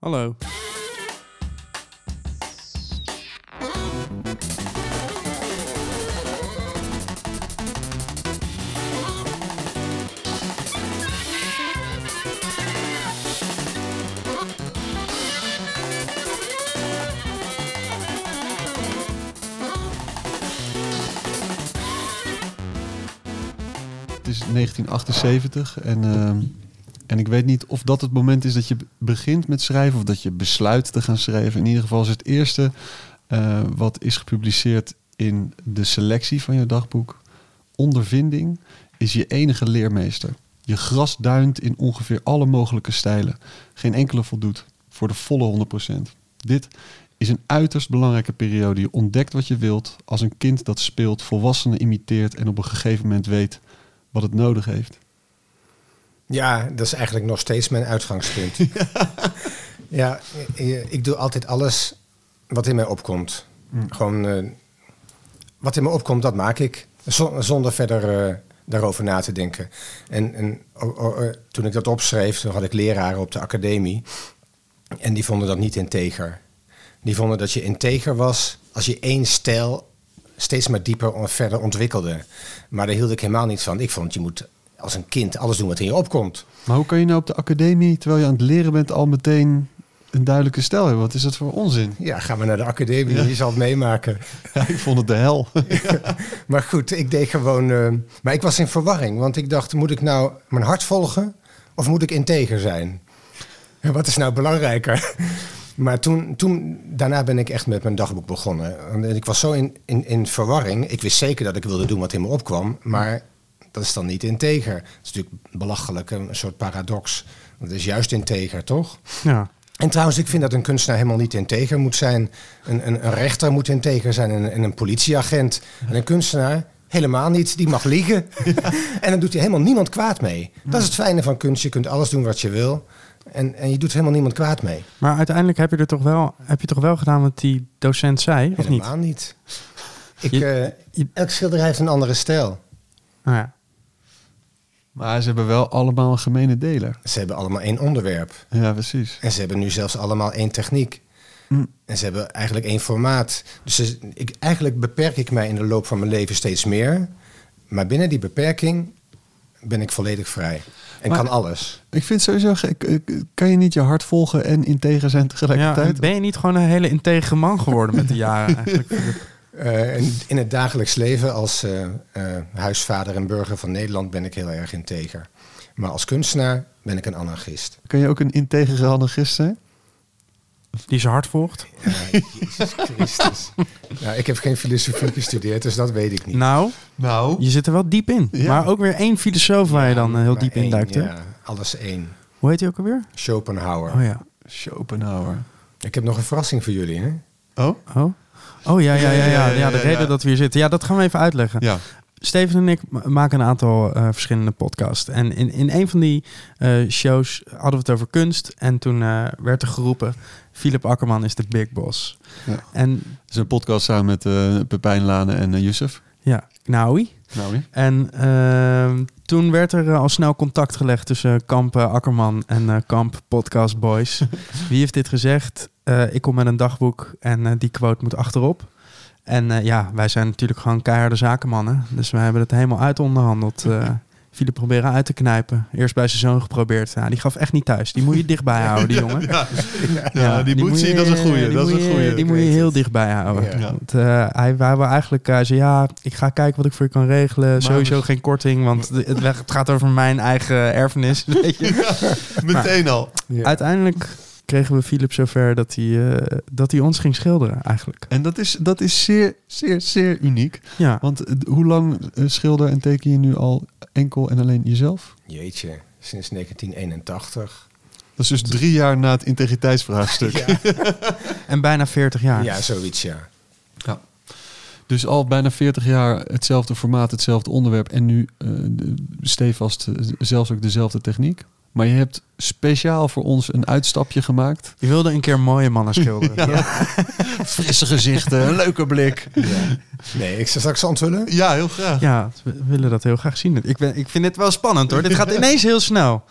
Hallo. Het is 1978 en, ehm, en ik weet niet of dat het moment is dat je begint met schrijven of dat je besluit te gaan schrijven. In ieder geval is het eerste eh, wat is gepubliceerd in de selectie van je dagboek. Ondervinding is je enige leermeester. Je gras duint in ongeveer alle mogelijke stijlen. Geen enkele voldoet voor de volle 100%. Dit is een uiterst belangrijke periode. Je ontdekt wat je wilt als een kind dat speelt, volwassenen imiteert en op een gegeven moment weet wat het nodig heeft. Ja, dat is eigenlijk nog steeds mijn uitgangspunt. ja, eh, ik doe altijd alles wat in mij opkomt. Gewoon eh, wat in me opkomt, dat maak ik. Zon- Zonder verder eh, daarover na te denken. En, en eh, toen ik dat opschreef, toen had ik leraren op de academie. En die vonden dat niet integer. Die vonden dat je integer was als je één stijl steeds maar dieper en verder ontwikkelde. Maar daar hield ik helemaal niet van. Ik vond, je moet als een kind alles doen wat in je opkomt. Maar hoe kan je nou op de academie, terwijl je aan het leren bent, al meteen een duidelijke stijl hebben? Wat is dat voor onzin? Ja, ga maar naar de academie, je zal het meemaken. Ja, ik vond het de hel. Maar goed, ik deed gewoon... eh, maar ik was in verwarring, want ik dacht, moet ik nou mijn hart volgen of moet ik integer zijn? Ja, wat is nou belangrijker? Maar toen, toen, daarna ben ik echt met mijn dagboek begonnen. En ik was zo in, in, in verwarring. Ik wist zeker dat ik wilde doen wat in me opkwam, maar dat is dan niet integer. Dat is natuurlijk belachelijk, een soort paradox. Het is juist integer, toch? Ja. En trouwens, ik vind dat een kunstenaar helemaal niet integer moet zijn. Een, een, een rechter moet integer zijn en, en een politieagent. En een kunstenaar helemaal niet. Die mag liegen. en dan doet hij helemaal niemand kwaad mee. Dat is het fijne van kunst. Je kunt alles doen wat je wil. En, en je doet helemaal niemand kwaad mee. Maar uiteindelijk heb je er toch wel, heb je toch wel gedaan wat die docent zei, of niet? Helemaal niet. Ik, Je- eh, elk schilderij heeft een andere stijl. Nou ja. Maar ze hebben wel allemaal een gemene deler. Ze hebben allemaal één onderwerp. Ja, precies. En ze hebben nu zelfs allemaal één techniek. Mm. En ze hebben eigenlijk één formaat. Dus ze- ik, eigenlijk beperk ik mij in de loop van mijn leven steeds meer. Maar binnen die beperking ben ik volledig vrij. En Maar- kan alles. Ik vind sowieso Kan je niet je hart volgen en integer zijn ja, tegelijkertijd? en ben je niet gewoon een hele integere man geworden met de jaren eigenlijk? Eh, en in het dagelijks leven als eh, eh, huisvader en burger van Nederland ben ik heel erg integer. Maar als kunstenaar ben ik een anarchist. Kan je ook een integere anarchist zijn? Die zijn hart volgt? Ja, Jezus Christus. nou, ik heb geen filosofie gestudeerd, dus dat weet ik niet. Nou, Nou. je zit er wel diep in. Ja. Maar ook weer één filosoof waar je dan heel diep in duikt. hè? Ja, alles één. Hoe heet hij ook alweer? Schopenhauer. Oh ja. Schopenhauer. Ik heb nog een verrassing voor jullie. Hè? Oh? Oh? Oh ja, ja, ja, ja. Ja, de ja, reden ja. dat we hier zitten. Ja, dat gaan we even uitleggen. Ja. Steven en ik ma- maken een aantal eh, verschillende podcasts. En in, in een van die eh, shows hadden we het over kunst. En toen eh, werd er geroepen... Philip Akkerman is de big boss. Ja. En Het is een podcast samen met eh Pepijn Lane en uh, Yusuf. ja, Knaui. Nou, ja. En ehm, toen werd er al snel contact gelegd tussen Kamp Akkerman en eh, Kamp Podcast Boys. Wie heeft dit gezegd? Eh, ik kom met een dagboek en eh, die quote moet achterop. En eh, ja, wij zijn natuurlijk gewoon keiharde zakenmannen. Dus we hebben het helemaal uitonderhandeld. eh Philip proberen uit te knijpen. Eerst bij zijn zoon geprobeerd. Ja, die gaf echt niet thuis. Die moet je dichtbij houden, die jongen. Ja, die moet zien, dat is een goeie, die dat is moet een je- goeie. Die moet je heel het. dichtbij houden. Ja. Want, eh, hij, hij wou eigenlijk, zei ja, ik ga kijken wat ik voor je kan regelen. Sowieso geen korting, want het, het gaat over mijn eigen erfenis. Weet je. Meteen al. Ja. Uiteindelijk kregen we Philip zover dat hij, eh, dat hij ons ging schilderen eigenlijk. En dat is, dat is zeer, zeer, zeer uniek. Ja, Want eh, hoe lang eh, schilder en teken je nu al enkel en alleen jezelf? Jeetje, sinds 1981. Dat is dus drie jaar na het integriteitsvraagstuk. Ja, en bijna 40 jaar. ja zoiets ja. Dus al bijna 40 jaar hetzelfde formaat, hetzelfde onderwerp. En nu eh, de- stevast zelfs ook dezelfde techniek. Maar je hebt speciaal voor ons een uitstapje gemaakt. Je wilde een keer mooie mannen schilderen. Frisse gezichten, een leuke blik. Nee, ik zal straks onthullen. Ja, heel graag. Ja, we willen dat heel graag zien. Ik, ben, ik vind dit wel spannend hoor. Dit gaat ineens heel snel.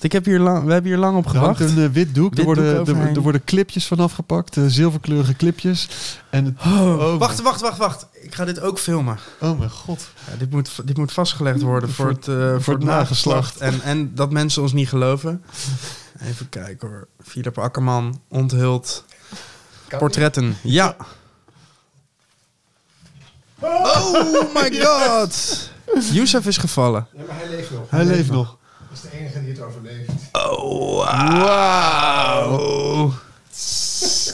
Ik heb hier lang, we hebben hier lang op Er hangt gewacht. een eh, wit doek. Wit er, worden, doek er, er worden clipjes van afgepakt. eh, zilverkleurige clipjes. En het, Oh, wacht, wacht, wacht, wacht. Ik ga dit ook filmen. oh mijn god. Ja, dit, moet, dit moet vastgelegd worden voor, Voor het, eh, voor het het nageslacht. En, en dat mensen ons niet geloven. Even kijken hoor. Philip Akkerman onthult portretten. Ja. Oh my god. Youssef is gevallen. Ja, maar hij leeft nog. Hij leeft nog. Is de enige die het overleeft. Oh, wauw.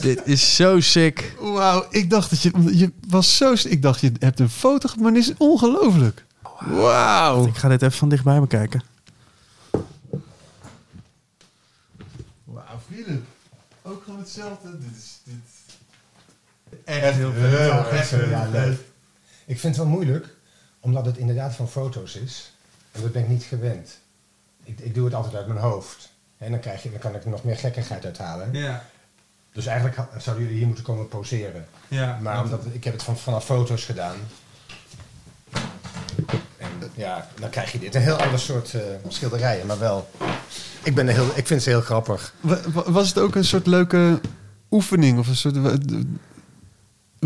Dit is zo sick. Wauw, ik dacht dat je... Je was zo... Ik dacht, je hebt een foto gemaakt, maar dit is ongelooflijk. Wauw. Ik ga dit even van dichtbij bekijken. Wauw, Philip. Ook gewoon hetzelfde. Dit is... Dit... Echt heel Ja, leuk. Ik vind het wel moeilijk, omdat het inderdaad van foto's is. En dat ben ik niet gewend. Ik, ik doe het altijd uit mijn hoofd. En dan, krijg je, dan kan ik er nog meer gekkigheid uithalen. Ja. Dus eigenlijk zouden jullie hier moeten komen poseren. Ja. Maar omdat, ik heb het van, vanaf foto's gedaan. En ja, dan krijg je dit. Een heel ander soort eh, schilderijen, maar wel. Ik, ben er heel, ik vind ze heel grappig. Wa- wa- Was het ook een soort leuke oefening? Of een soort...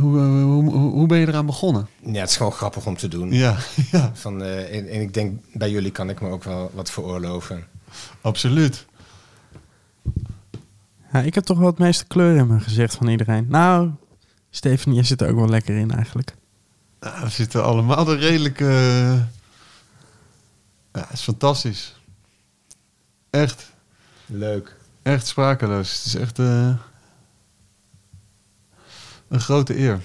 Hoe, eh, hoe, hoe, hoe ben je eraan begonnen? Ja, het is gewoon grappig om te doen. Ja, ja, Van, eh, en, en ik denk, bij jullie kan ik me ook wel wat veroorloven. absoluut. Ja, ik heb toch wel het meeste kleur in mijn gezicht van iedereen. Nou, Steven, jij zit er ook wel lekker in eigenlijk. Nou, we zitten allemaal er redelijk... eh, Ja, het is fantastisch. Echt, Leuk. echt sprakeloos. Het is echt eh, een grote eer.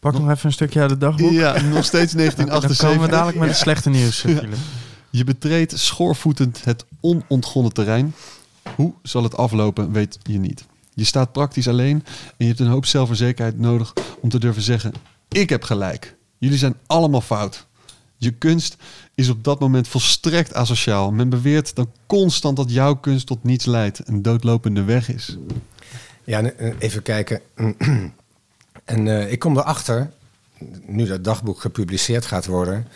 Pak nog even een stukje uit het dagboek. Ja, nog steeds Dan 1978. komen we dadelijk met het slechte nieuws, Ja. Je betreedt schoorvoetend het onontgonnen terrein. Hoe zal het aflopen, weet je niet. Je staat praktisch alleen en je hebt een hoop zelfverzekerdheid nodig om te durven zeggen: Ik heb gelijk. Jullie zijn allemaal fout. Je kunst is op dat moment volstrekt asociaal. Men beweert dan constant dat jouw kunst tot niets leidt, een doodlopende weg is. Ja, en, even kijken. en eh, ik kom erachter, nu dat dagboek gepubliceerd gaat worden,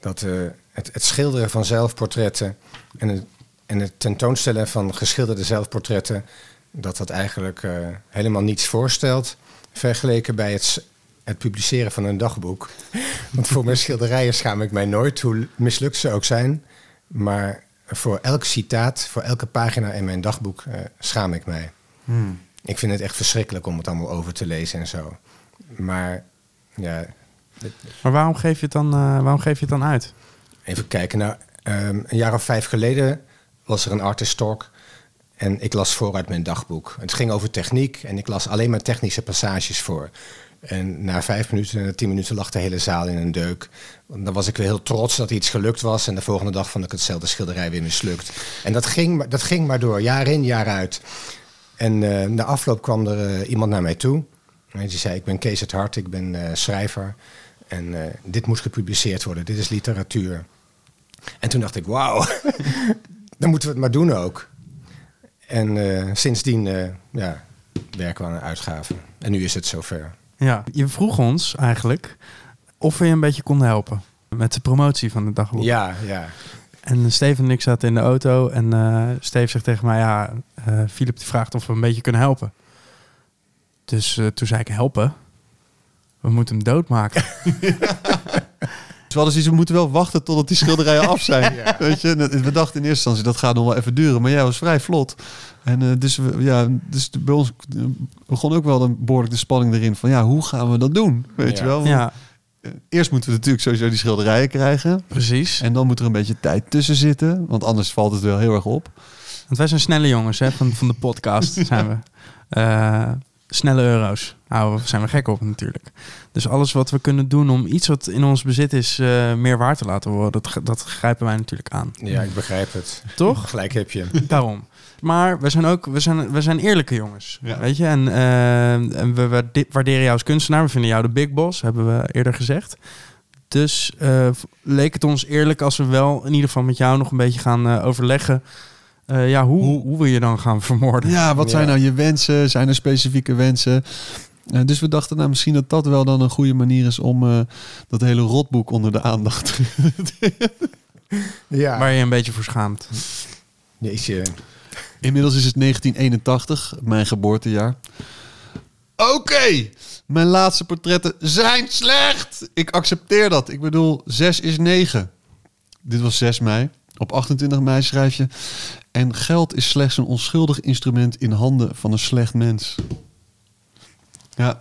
dat eh, het, het schilderen van zelfportretten en het, en het tentoonstellen van geschilderde zelfportretten, dat dat eigenlijk eh, helemaal niets voorstelt vergeleken bij het, het publiceren van een dagboek. Want voor mijn schilderijen schaam ik mij nooit, hoe mislukt ze ook zijn. Maar voor elk citaat, voor elke pagina in mijn dagboek schaam ik mij. Ik vind het echt verschrikkelijk om het allemaal over te lezen en zo. Maar ja, Maar waarom geef je het dan, eh, waarom geef je het dan uit? even kijken. Nou, ehm, een jaar of vijf geleden was er een artist talk. En ik las voor uit mijn dagboek. Het ging over techniek en ik las alleen maar technische passages voor. En na vijf minuten en na tien minuten lag de hele zaal in een deuk. Dan was ik weer heel trots dat iets gelukt was. En de volgende dag vond ik hetzelfde schilderij weer mislukt. En dat ging, dat ging maar door, jaar in, jaar uit. En eh, na afloop kwam er eh, iemand naar mij toe. En die zei, ik ben Kees het Hart, ik ben eh, schrijver. En dit moet gepubliceerd worden, dit is literatuur. En toen dacht ik, wauw, dan moeten we het maar doen ook. En sindsdien ja, werken we aan een uitgave. En nu is het zover. Ja, je vroeg ons eigenlijk of we je een beetje konden helpen met de promotie van het dagboek. Ja, ja. En Steven en ik zaten in de auto en eh Steve zegt tegen mij, ja, eh Philip die vraagt of we een beetje kunnen helpen. Dus eh, toen zei ik, helpen? We moeten hem doodmaken. Dus we hadden zoiets, we moeten wel wachten totdat die schilderijen af zijn. Weet je? We dachten in eerste instantie, dat gaat nog wel even duren. Maar jij was vrij vlot. En eh, dus, we, ja, dus de- bij ons begon ook wel dan behoorlijk de spanning erin. Van ja, hoe gaan we dat doen? Weet Ja. je wel? Want, ja, Eerst moeten we natuurlijk sowieso die schilderijen krijgen. precies. En dan moet er een beetje tijd tussen zitten. Want anders valt het wel heel erg op. Want wij zijn snelle jongens hè, van, van de podcast, zijn we. Eh, snelle euro's. Nou, zijn we gek op natuurlijk. Dus alles wat we kunnen doen om iets wat in ons bezit is eh, meer waard te laten worden, dat, dat grijpen wij natuurlijk aan. Ja, ik begrijp het. Toch? Gelijk heb je. Daarom. Maar we zijn ook we zijn, we zijn eerlijke jongens. Ja. Weet je? En, eh, en we waarde- waarderen jou als kunstenaar. We vinden jou de big boss, hebben we eerder gezegd. Dus eh, leek het ons eerlijk als we wel in ieder geval met jou nog een beetje gaan eh, overleggen. eh, ja, hoe, hoe, Hoe- we je dan gaan vermoorden. Ja, wat zijn Ja. nou je wensen? Zijn er specifieke wensen? Eh, dus we dachten nou misschien dat dat wel dan een goede manier is om eh, dat hele rotboek onder de aandacht. Ja. Waar je een beetje voor schaamt. Jeetje. Inmiddels is het 1981, mijn geboortejaar. Oké, mijn laatste portretten zijn slecht. Ik accepteer dat. Ik bedoel, 6 is 9. Dit was 6 mei. Op 28 mei schrijf je... En geld is slechts een onschuldig instrument in handen van een slecht mens. Ja,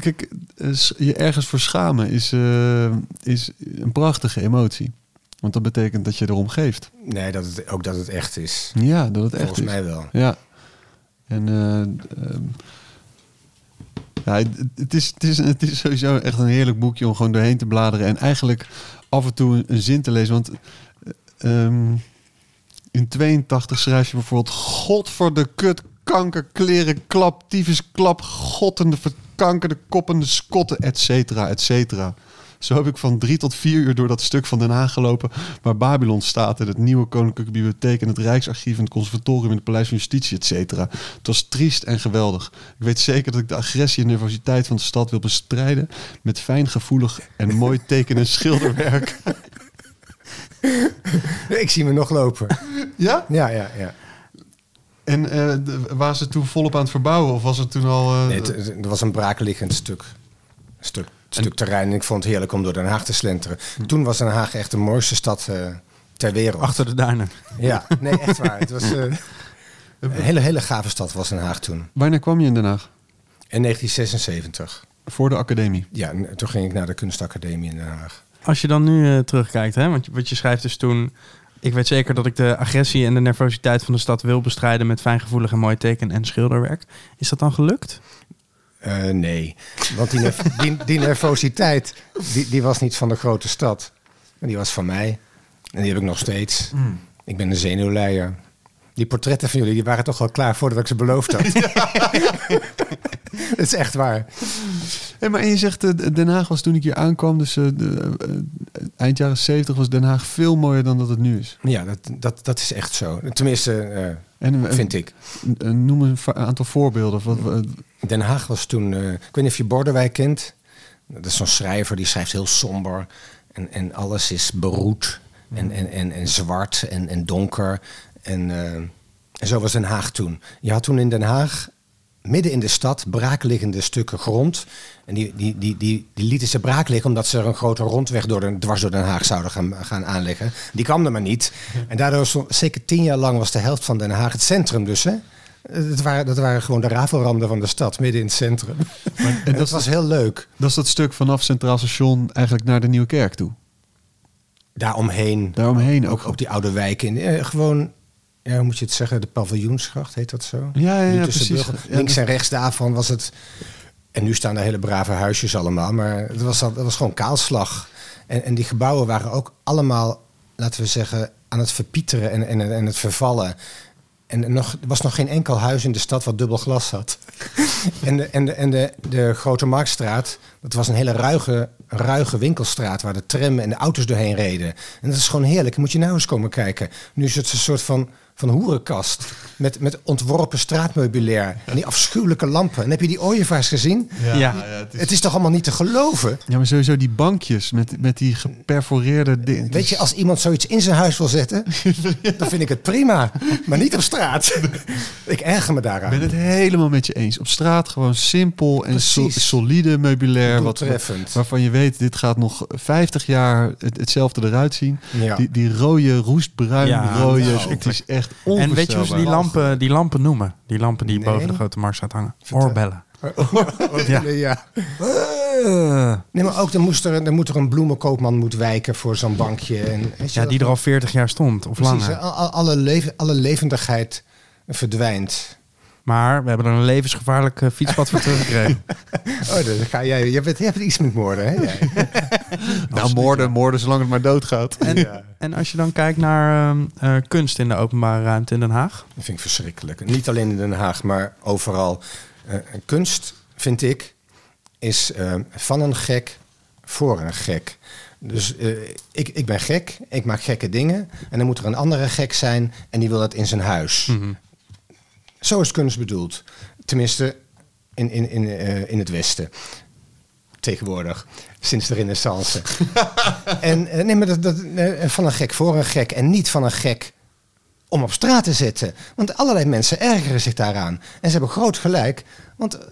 kijk, eh, je ergens voor schamen is, uh, is een prachtige emotie. Want dat betekent dat je erom geeft. Nee, dat het, ook dat het echt is. Ja, dat het echt Volgens mij wel. Ja. En uh, ja, het, is, het, is, het is sowieso echt een heerlijk boekje om gewoon doorheen te bladeren. En eigenlijk af en toe een, zin te lezen. Want um, in 82 schrijf je bijvoorbeeld... God voor de kut, kanker, kleren, klap, tyfus, klap... gottende, verkankerde, koppende skotten, et cetera, et cetera. Zo heb ik van drie tot vier uur door dat stuk van Den Haag gelopen... waar Babylon staat en het nieuwe Koninklijke Bibliotheek... en het Rijksarchief en het Conservatorium en het Paleis van Justitie, et cetera. Het was triest en geweldig. Ik weet zeker dat ik de agressie en nervositeit van de stad wil bestrijden... met fijngevoelig en mooi tekenen schilderwerk. ik zie me nog lopen. Ja? Ja, ja, ja. En uh, waren ze toen volop aan het verbouwen of was het toen al... Uh... Nee, het, was een braakliggend stuk. Stuk, stuk terrein. En ik vond het heerlijk om door Den Haag te slenteren. Hm. Toen was Den Haag echt de mooiste stad uh, ter wereld. Achter de duinen. Ja, nee, echt waar. Het was een hele, hele gave stad was Den Haag toen. Wanneer kwam je in Den Haag? In 1976. Voor de academie? Ja, toen ging ik naar de kunstacademie in Den Haag. Als je dan nu uh, terugkijkt, hè, want wat je schrijft dus toen... Ik weet zeker dat ik de agressie en de nervositeit van de stad wil bestrijden... met fijngevoelig en mooi teken en schilderwerk. Is dat dan gelukt? Uh, nee, want die, nerv die, die, nervositeit die, die was niet van de grote stad. Die was van mij. En die heb ik nog steeds. Mm. Ik ben een zenuwleier. Die portretten van jullie die waren toch al klaar voordat ik ze beloofd had. Dat is echt waar. Hey, maar en je zegt, uh, Den Haag was toen ik hier aankwam, dus uh, de, uh, eind jaren 70 was Den Haag veel mooier dan dat het nu is. Ja, dat, dat, dat is echt zo. Tenminste, en, vind ik. Noem een aantal voorbeelden. Wat, Den Haag was toen, ik weet niet of je Bordewijk kent. Dat is zo'n schrijver die schrijft heel somber. En, en alles is beroed en, en, en, en zwart en, en donker. En, en zo was Den Haag toen. Je had toen in Den Haag midden in de stad braakliggende stukken grond. En die, die, die, die, die lieten ze braak liggen omdat ze er een grote rondweg door de, dwars door Den Haag zouden gaan, gaan aanleggen. Die kwam er maar niet. En daardoor, zeker tien jaar lang, was de helft van Den Haag het centrum dus. Hè? Dat waren, dat waren gewoon de rafelranden van de stad, midden in het centrum. Maar, en dat was heel leuk. Dat is dat stuk vanaf Centraal Station eigenlijk naar de Nieuwe Kerk toe? Daaromheen. Daaromheen ook. Ook, ook die oude wijken. Eh, gewoon ja, hoe moet je het zeggen? De paviljoensgracht heet dat zo? Ja, ja, ja precies. links en rechts daarvan was het... En nu staan daar hele brave huisjes allemaal. Maar het was, dat was gewoon kaalslag. En, en die gebouwen waren ook allemaal, laten we zeggen, aan het verpieteren en, en, en het vervallen. En nog, er was nog geen enkel huis in de stad wat dubbel glas had. en de, en, de, en de, de Grote Marktstraat, dat was een hele ruige, ruige winkelstraat waar de tram en de auto's doorheen reden. En dat is gewoon heerlijk. Moet je nou eens komen kijken. Nu is het een soort van van een hoerenkast. Met, met ontworpen straatmeubilair. En die afschuwelijke lampen. En heb je die ooievaars gezien? Ja. ja. het, is... het, is... toch allemaal niet te geloven? Ja, maar sowieso die bankjes met, met die geperforeerde dingen. Weet je, als iemand zoiets in zijn huis wil zetten, dan vind ik het prima. Maar niet op straat. ik erger me daaraan. Ik ben het helemaal met je eens. Op straat gewoon simpel en solide meubilair. Wat, waarvan je weet, dit gaat nog 50 jaar hetzelfde eruit zien. Ja. Die, die rode, roestbruin ja, rode. Nou, het is echt en weet je hoe ze die lampen, die lampen noemen? Die lampen die boven de grote markt hangen. Oorbellen. ja. ja. Nee, maar ook dan, moest er, dan moet er een bloemenkoopman moet wijken voor zo'n bankje. En, ja, die er al 40 jaar stond of Precies, langer. Alle, leven, alle levendigheid verdwijnt. Maar we hebben er een levensgevaarlijk uh, fietspad voor teruggekregen. oh, dan ga jij. Je hebt, je hebt iets met moorden, hè? nou, moorden, moorden zolang het maar doodgaat. En, ja. en als je dan kijkt naar uh, kunst in de openbare ruimte in Den Haag? Dat vind ik verschrikkelijk. Niet alleen in Den Haag, maar overal. Uh, kunst, vind ik, is van een gek voor een gek. Dus ik, ik ben gek, ik maak gekke dingen. En dan moet er een andere gek zijn en die wil dat in zijn huis. Mm -hmm. Zo is kunst bedoeld. Tenminste, in, in, in, uh, in het Westen. Tegenwoordig. Sinds de renaissance. en uh, nee, maar dat, dat, uh, van een gek voor een gek. En niet van een gek om op straat te zetten. Want allerlei mensen ergeren zich daaraan. En ze hebben groot gelijk. Want eh,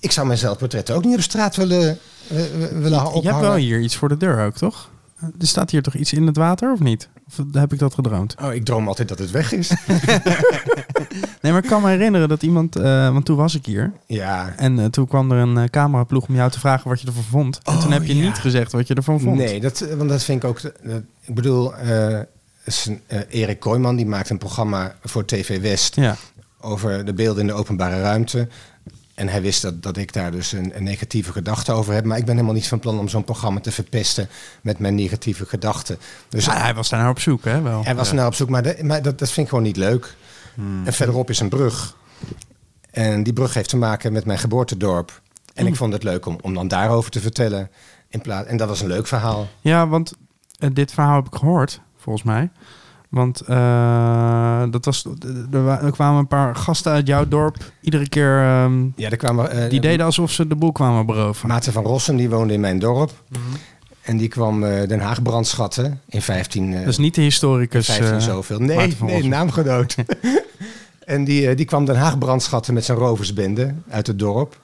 ik zou mijn zelfportretten ook niet op straat willen, eh, willen ophangen. Je hebt wel hier iets voor de deur ook, toch? Er staat hier toch iets in het water, of niet? Of heb ik dat gedroomd? Oh, ik droom altijd dat het weg is. Nee, maar ik kan me herinneren dat iemand... eh, want toen was ik hier. ja. En eh, toen kwam er een eh, cameraploeg om jou te vragen wat je ervan vond. En toen Oh, heb je ja. niet gezegd wat je ervan vond. Nee, dat, want dat vind ik ook... dat- ik bedoel, Erik Kooijman die maakt een programma voor TV West... Ja. over de beelden in de openbare ruimte. En hij wist dat, dat ik daar dus een, een negatieve gedachte over heb. Maar ik ben helemaal niet van plan om zo'n programma te verpesten met mijn negatieve gedachten. Dus Ja, hij was daar naar op zoek, hè? Wel. hij was er naar op zoek, maar, de- maar dat, dat vind ik gewoon niet leuk. En verderop is een brug. En die brug heeft te maken met mijn geboortedorp. En ik vond het leuk om, om dan daarover te vertellen. In plaats, en dat was een leuk verhaal. Ja, want eh, dit verhaal heb ik gehoord, volgens mij. Want eh, dat was, er, wa- er kwamen een paar gasten uit jouw dorp. Iedere keer, ehm, Ja, er kwamen, eh, die deden alsof ze de boel kwamen beroven. Maarten van Rossum, die woonde in mijn dorp. En die kwam eh, Den Haag brandschatten in 15... eh, Dat is niet de historicus. 15 eh, zoveel. Nee, nee naamgenoot. en die, eh, die kwam Den Haag brandschatten met zijn roversbende uit het dorp.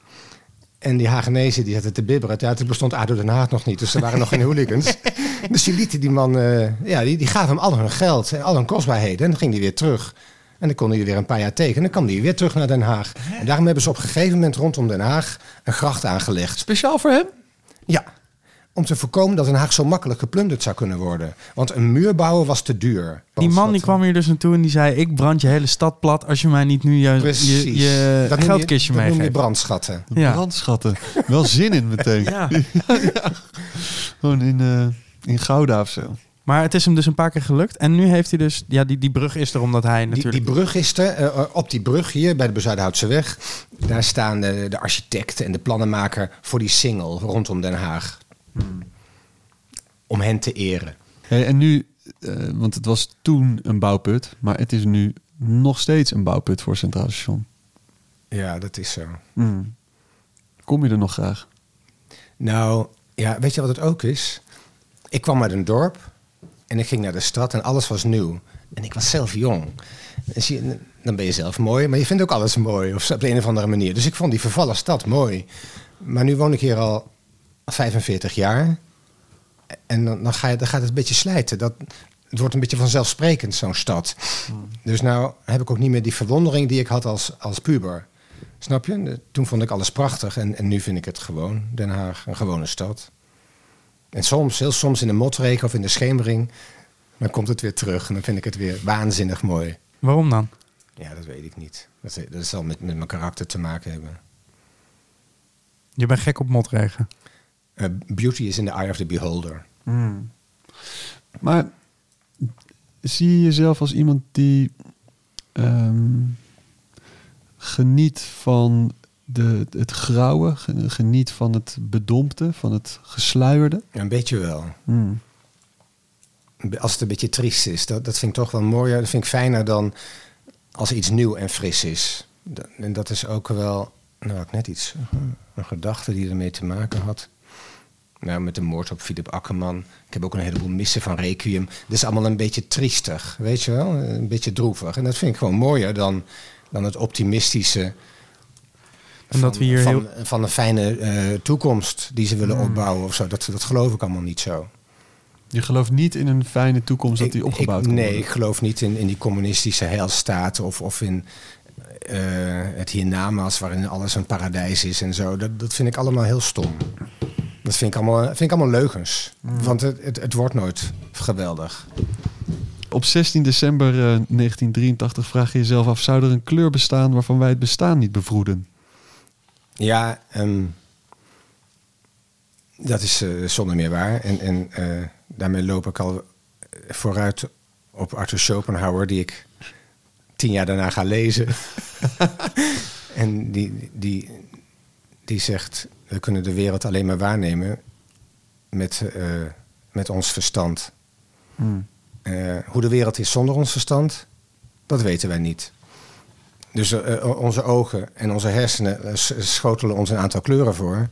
En die Hagenezen die zaten te bibberen. Ja, toen bestond ADO Den Haag nog niet, dus er waren nog geen hooligans. Dus die lieten die man, eh, ja, die, die gaven hem al hun geld en al hun kostbaarheden. En dan ging hij weer terug. En dan kon hij weer een paar jaar tegen. En dan kwam hij weer terug naar Den Haag. En daarom hebben ze op een gegeven moment rondom Den Haag een gracht aangelegd. Speciaal voor hem? Ja, om te voorkomen dat Den Haag zo makkelijk geplunderd zou kunnen worden. Want een muur bouwen was te duur. Die man die kwam hier dus naartoe en die zei... ik brand je hele stad plat als je mij niet nu je, Precies. je, je dat geldkistje dat noem je meegeeft. brandschatten. Ja. Brandschatten. Wel zin in meteen. Ja. Gewoon in, eh, in Gouda of zo. Maar het is hem dus een paar keer gelukt. En nu heeft hij dus... Ja, die, die brug is er omdat hij Die, natuurlijk... die brug is er. eh, op die brug hier bij de Bezuidenhoutse weg. Daar staan de, de architect en de plannenmaker voor die single rondom Den Haag. Om hen te eren. Hey, en nu, eh, want het was toen een bouwput, maar het is nu nog steeds een bouwput voor Centraal Station. Ja, dat is zo. Mm. Kom je er nog graag? Nou, ja, weet je wat het ook is? Ik kwam uit een dorp en ik ging naar de stad en alles was nieuw. En ik was zelf jong. Dus je, dan ben je zelf mooi, maar je vindt ook alles mooi. Of op de een of andere manier. Dus ik vond die vervallen stad mooi. Maar nu woon ik hier al 45 jaar. En dan, dan, ga je, dan gaat het een beetje slijten. Dat, het wordt een beetje vanzelfsprekend, zo'n stad. Dus nou heb ik ook niet meer die verwondering die ik had als, als puber. Snap je? Toen vond ik alles prachtig en, en nu vind ik het gewoon. Den Haag, een gewone stad. En soms, heel soms in de motregen of in de schemering, dan komt het weer terug en dan vind ik het weer waanzinnig mooi. Waarom dan? Ja, dat weet ik niet. Dat, dat zal met, met mijn karakter te maken hebben. Je bent gek op motregen. Eh, beauty is in the eye of the beholder. Maar zie je jezelf als iemand die ehm, geniet van de, het grauwe, ge- geniet van het bedompte, van het gesluierde? Ja, een beetje wel. Mm. Als het een beetje triest is, dat, dat vind ik toch wel mooier. Dat vind ik fijner dan als iets nieuw en fris is. Dat, en dat is ook wel, nou net iets, een gedachte die ermee te maken had. Nou, met de moord op Philip Akkerman. Ik heb ook een heleboel missen van Requiem. Dat is allemaal een beetje triestig, weet je wel? Een beetje droevig. En dat vind ik gewoon mooier dan, dan het optimistische. En dat we hier van, heel- van een fijne eh, toekomst die ze willen opbouwen of zo. Dat, dat geloof ik allemaal niet zo. Je gelooft niet in een fijne toekomst dat die opgebouwd ik, kan Nee, worden? ik geloof niet in, in die communistische heilstaat of, of in eh, het hiernamaals waarin alles een paradijs is en zo. Dat, dat vind ik allemaal heel stom. Dat vind ik allemaal, vind ik allemaal leugens. Mm. Want het, het, het wordt nooit geweldig. Op 16 december eh, 1983 vraag je jezelf af... zou er een kleur bestaan waarvan wij het bestaan niet bevroeden? Ja, ehm, dat is eh, zonder meer waar. En, en eh, daarmee loop ik al vooruit op Arthur Schopenhauer, die ik tien jaar daarna ga lezen. en die, die, die zegt, we kunnen de wereld alleen maar waarnemen met, eh, met ons verstand. Mm. Eh, hoe de wereld is zonder ons verstand, dat weten wij niet. Dus eh, onze ogen en onze hersenen schotelen ons een aantal kleuren voor.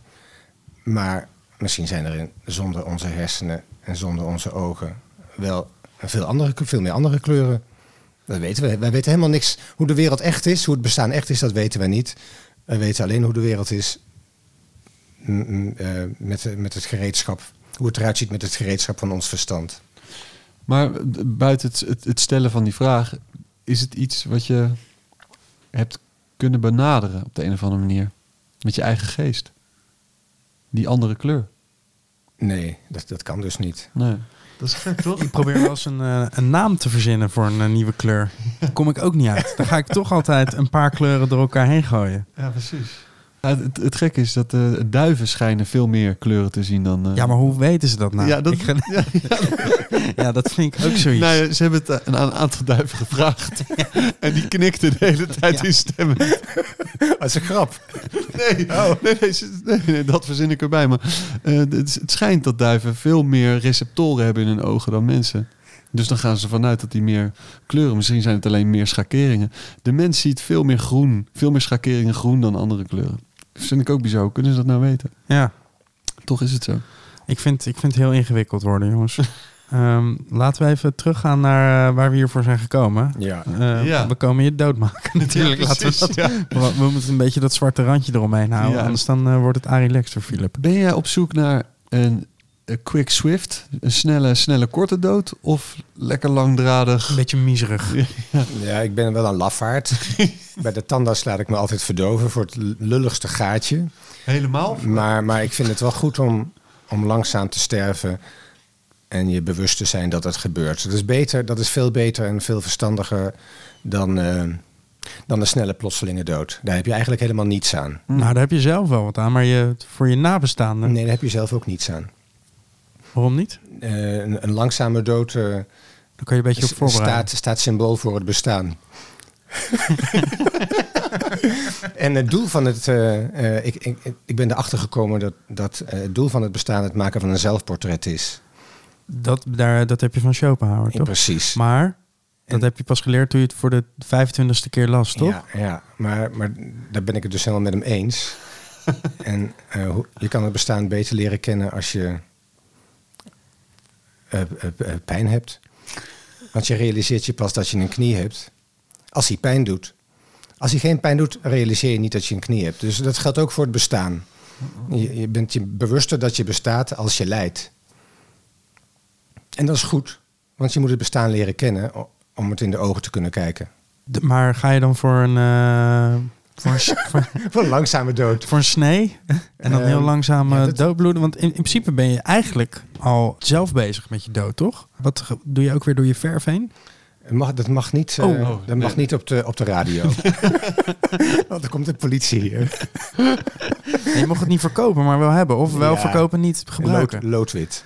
Maar misschien zijn er in, zonder onze hersenen en zonder onze ogen wel veel, andere, veel meer andere kleuren. Dat weten we. Wij weten helemaal niks. Hoe de wereld echt is, hoe het bestaan echt is, dat weten wij niet. Wij weten alleen hoe de wereld is met, met het gereedschap. Hoe het eruit ziet met het gereedschap van ons verstand. Maar buiten het, het, het stellen van die vraag, is het iets wat je hebt kunnen benaderen op de een of andere manier? Met je eigen geest? Die andere kleur? Nee, dat, dat kan dus niet. Nee. Dat is gek, toch? Ik probeer wel eens een, eh, een naam te verzinnen voor een eh, nieuwe kleur. Daar kom ik ook niet uit. Dan ga ik toch altijd een paar kleuren door elkaar heen gooien. Ja, precies. Ja, het, het gekke is dat uh, duiven schijnen veel meer kleuren te zien dan... Uh... Ja, maar hoe weten ze dat nou? Ja, dat, Ik ja, ja, dat vind ik ook zoiets. nou, ze hebben het aan een aantal duiven gevraagd. En die knikten de hele tijd in stemmen. Dat is een grap. Nee, nee, nee, nee, nee, dat verzin ik erbij. Maar eh, het, het schijnt dat duiven veel meer receptoren hebben in hun ogen dan mensen. Dus dan gaan ze vanuit dat die meer kleuren. Misschien zijn het alleen meer schakeringen. De mens ziet veel meer groen, veel meer schakeringen groen dan andere kleuren. Vind ik ook bizar. Hoe kunnen ze dat nou weten? Ja, Toch is het zo. ik vind, ik vind het heel ingewikkeld worden, jongens. Ehm, laten we even teruggaan naar eh, waar we hiervoor zijn gekomen. Ja. Eh, Ja. We komen je doodmaken natuurlijk. Ja, laten we, dat, we, we moeten een beetje dat zwarte randje eromheen houden. Ja. Anders dan eh, wordt het Arie Lex Philip. Ben jij op zoek naar een quick swift, een snelle, snelle korte dood? Of lekker langdradig? Een beetje miserig. ja, ik ben wel een lafaard. Bij de tandarts laat ik me altijd verdoven voor het lulligste gaatje. Helemaal? Maar, maar ik vind het wel goed om, om langzaam te sterven en je bewust te zijn dat het gebeurt. Dat is, beter, dat is veel beter en veel verstandiger dan, eh, dan een snelle plotselinge dood. Daar heb je eigenlijk helemaal niets aan. Nou, daar heb je zelf wel wat aan. Maar je, voor je nabestaanden, Nee, daar heb je zelf ook niets aan. Waarom niet? Eh, een, een langzame dood eh, Dan kan je een beetje op voorbereiden. staat, staat symbool voor het bestaan. en het doel van het. eh, ik, ik, ik ben erachter gekomen dat, dat het doel van het bestaan het maken van een zelfportret is. Dat, daar, dat heb je van Schopenhauer, Ja, toch? precies. Maar dat En- heb je pas geleerd toen je het voor de 25ste keer las, toch? Ja, ja. Maar, maar daar ben ik het dus helemaal met hem eens. en je kan het bestaan beter leren kennen als je pijn hebt. Want je realiseert je pas dat je een knie hebt als hij pijn doet. Als hij geen pijn doet, realiseer je niet dat je een knie hebt. Dus dat geldt ook voor het bestaan. Je, bent je bewuster dat je bestaat als je lijdt. En dat is goed, want je moet het bestaan leren kennen om het in de ogen te kunnen kijken. Maar ga je dan voor een, eh, voor een, s- voor, Voor een langzame dood. voor een snee en dan heel Ehm, langzaam ja, eh, dat- doodbloeden? Want in, in principe ben je eigenlijk al zelf bezig met je dood, toch? Wat doe je ook weer door je verf heen? Mag, dat mag niet, eh, Oh. dat mag Nee. niet op, de, op de radio. Want dan komt de politie hier. Je mocht het niet verkopen, maar wel hebben. Of wel Ja. verkopen, niet gebruiken. Lood, loodwit.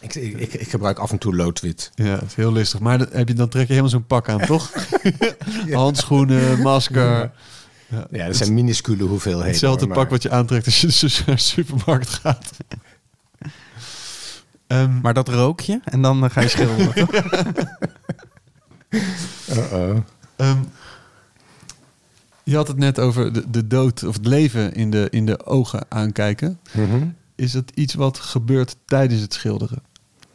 Ik, ik, ik, ik gebruik af en toe loodwit. Ja, dat is heel listig. Maar dat, heb je, dan trek je helemaal zo'n pak aan, toch? Handschoenen, masker. Ja. Ja, dat zijn minuscule hoeveelheden. Hetzelfde hoor, pak maar- wat je aantrekt als je naar de supermarkt gaat. Ehm, Maar dat rook je en dan eh, ga je schilderen. toch? Uh-oh. ehm, je had het net over de, de dood of het leven in de, in de ogen aankijken. Mhm. Is dat iets wat gebeurt tijdens het schilderen?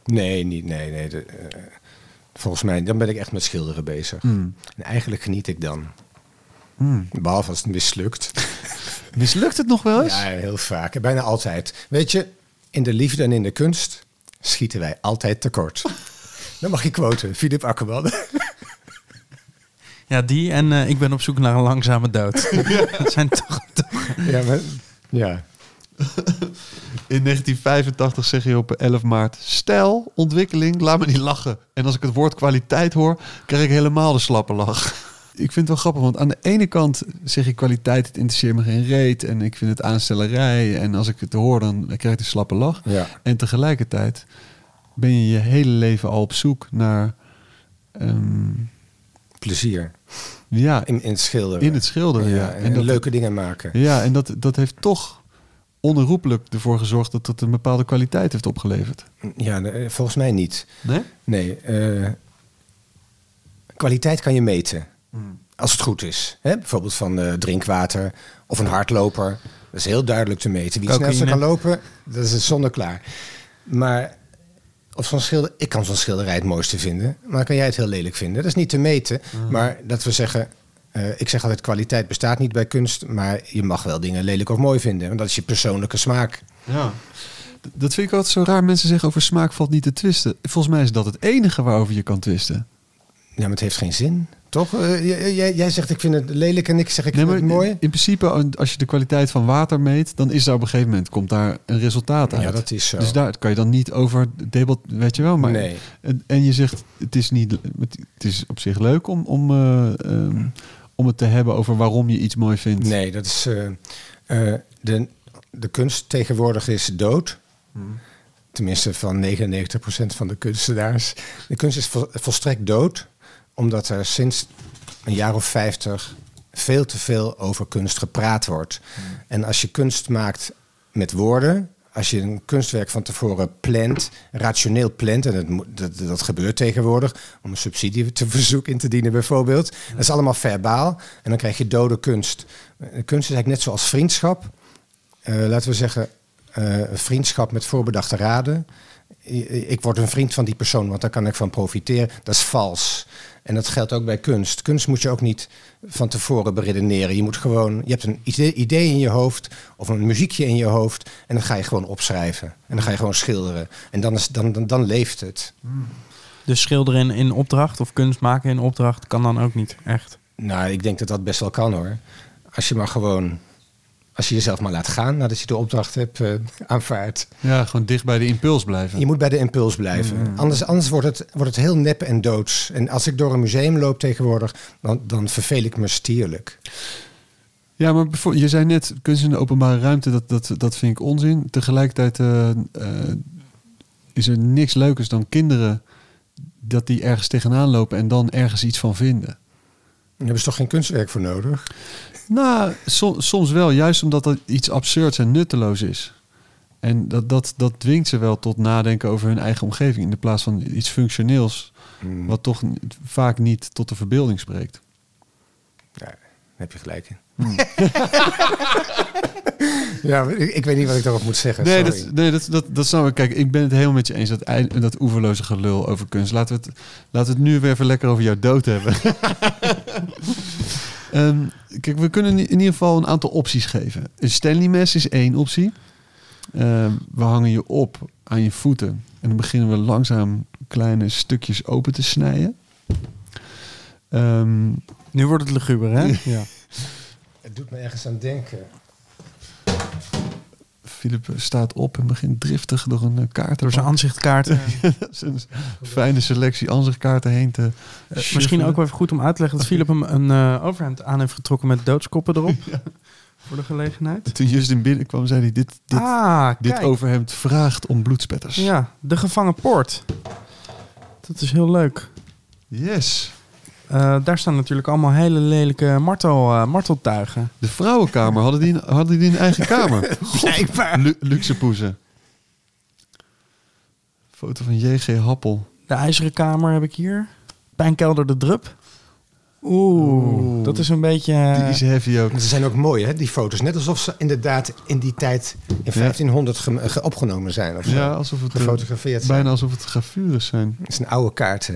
Nee, niet, nee, nee. de, eh, volgens mij, dan ben ik echt met schilderen bezig. Hmm. En eigenlijk geniet ik dan. Hmm. Behalve als het mislukt. Mislukt het nog wel eens? Ja, heel vaak. Bijna altijd. Weet je, in de liefde en in de kunst schieten wij altijd tekort. Dan mag je quoten. Philip Akkerman. Ja, die en eh, ik ben op zoek naar een langzame dood. Dat zijn toch, toch ja, maar, ja. In 1985 zeg je op 11 maart... Stijl, ontwikkeling, laat me niet lachen. En als ik het woord kwaliteit hoor, krijg ik helemaal de slappe lach. Ik vind het wel grappig, want aan de ene kant zeg je kwaliteit... het interesseert me geen reet en ik vind het aanstellerij. En als ik het hoor, dan krijg ik de slappe lach. ja. En tegelijkertijd ben je je hele leven al op zoek naar... ehm, Plezier. ja, In, in het schilderen. in het schilderen. Ja, Ja, en, dat, leuke dingen maken. Ja, en dat, dat heeft toch onherroepelijk ervoor gezorgd... dat het een bepaalde kwaliteit heeft opgeleverd. Ja, volgens mij niet. Nee? Nee. eh, kwaliteit kan je meten. Als het goed is. Hè? Bijvoorbeeld van eh, drinkwater of een hardloper. Dat is heel duidelijk te meten. Wie snelste kan lopen, dat is het zonneklaar. Maar of zo'n schilder... Ik kan zo'n schilderij het mooiste vinden, maar kan jij het heel lelijk vinden? Dat is niet te meten, maar dat we zeggen... eh, ik zeg altijd, kwaliteit bestaat niet bij kunst, maar je mag wel dingen lelijk of mooi vinden. Want dat is je persoonlijke smaak. Ja. Dat vind ik altijd zo raar. Mensen zeggen over smaak valt niet te twisten. Volgens mij is dat het enige waarover je kan twisten. Ja, maar het heeft geen zin, toch? Eh, jij, jij- jij zegt ik vind het lelijk en ik zeg ik Nee, vind het mooi. in principe, als je de kwaliteit van water meet, dan is daar op een gegeven moment komt daar een resultaat uit. Ja, dat is zo. Dus daar kan je dan niet over debat, weet je wel. Maar, Nee. en, en je zegt, het is, niet, het is op zich leuk om, om, eh, ehm, om het te hebben over waarom je iets mooi vindt. Nee, dat is. eh, eh, de, de kunst tegenwoordig is dood. Tenminste, van 99% van de kunstenaars. De kunst is vol- volstrekt dood, omdat er sinds een jaar of 50 veel te veel over kunst gepraat wordt. En als je kunst maakt met woorden. Als je een kunstwerk van tevoren plant, rationeel plant, en dat, moet- dat, dat gebeurt tegenwoordig, om een subsidie te verzoek in te dienen bijvoorbeeld. Dat is allemaal verbaal en dan krijg je dode kunst. Eh, Kunst is eigenlijk net zoals vriendschap. Eh, laten we zeggen, eh, vriendschap met voorbedachte raden. I- Ik word een vriend van die persoon, want daar kan ik van profiteren. Dat is vals. En dat geldt ook bij kunst. Kunst moet je ook niet van tevoren beredeneren. Je moet gewoon, je hebt een idee, idee in je hoofd of een muziekje in je hoofd en dan ga je gewoon opschrijven. En dan ga je gewoon schilderen. En dan, is, dan, dan, dan leeft het. Dus schilderen in, in opdracht of kunst maken in opdracht kan dan ook niet echt. Nou, ik denk dat dat best wel kan hoor. Als je maar gewoon, als je jezelf maar laat gaan nadat je de opdracht hebt eh, aanvaard. Ja, gewoon dicht bij de impuls blijven. Je moet bij de impuls blijven. Anders, anders wordt, het, wordt het heel nep en doods. En als ik door een museum loop tegenwoordig, dan, dan verveel ik me stierlijk. Ja, maar je zei net, kunst in de openbare ruimte, dat, dat, dat vind ik onzin. Tegelijkertijd eh, eh, is er niks leukers dan kinderen dat die ergens tegenaan lopen en dan ergens iets van vinden. Daar hebben ze toch geen kunstwerk voor nodig? Nou, so- soms wel, juist omdat dat iets absurds en nutteloos is. En dat, dat, dat dwingt ze wel tot nadenken over hun eigen omgeving in de plaats van iets functioneels, Hmm, wat toch vaak niet tot de verbeelding spreekt. ja, daar heb je gelijk in. Hmm. ja, ik, ik weet niet wat ik daarop moet zeggen. Nee, sorry. dat, nee dat, dat, dat snap ik. Kijk, ik ben het helemaal met je eens. Dat, dat oeverloze gelul over kunst. Laten we het, laten we het nu weer even lekker over jouw dood hebben. Ehm, kijk, we kunnen in ieder geval een aantal opties geven. Een Stanley mes is één optie. Ehm, we hangen je op aan je voeten. En dan beginnen we langzaam kleine stukjes open te snijden. Ehm, Nu wordt het luguber, hè? ja. Het doet me ergens aan denken. Philip staat op en begint driftig door een eh, kaart Door zijn aanzichtkaarten. zijn fijne selectie ansichtkaarten heen te Eh, misschien shuffelen. ook wel even goed om uit te leggen dat Philip hem een eh, overhemd aan heeft getrokken met doodskoppen erop. Voor de gelegenheid. Toen Justin binnenkwam, zei hij: Dit, dit, ah, dit overhemd vraagt om bloedspetters. Ja, de gevangen poort. Dat is heel leuk. Yes. Eh, daar staan natuurlijk allemaal hele lelijke martel, eh, marteltuigen. De vrouwenkamer hadden die, een- hadden die een eigen kamer. Blijkbaar. Lu- luxe poezen. Foto van J.G. Happel. De ijzeren kamer heb ik hier. Pijnkelder de drup. Oeh, Oeh. dat is een beetje... Die is heavy ook. Ze zijn ook mooi, hè, die foto's. Net alsof ze inderdaad in die tijd in 1500 ge- ge- opgenomen zijn. Of. Ja, alsof het eh, gefotografeerd zijn. bijna alsof het gravures zijn. Het is een oude kaart. hè.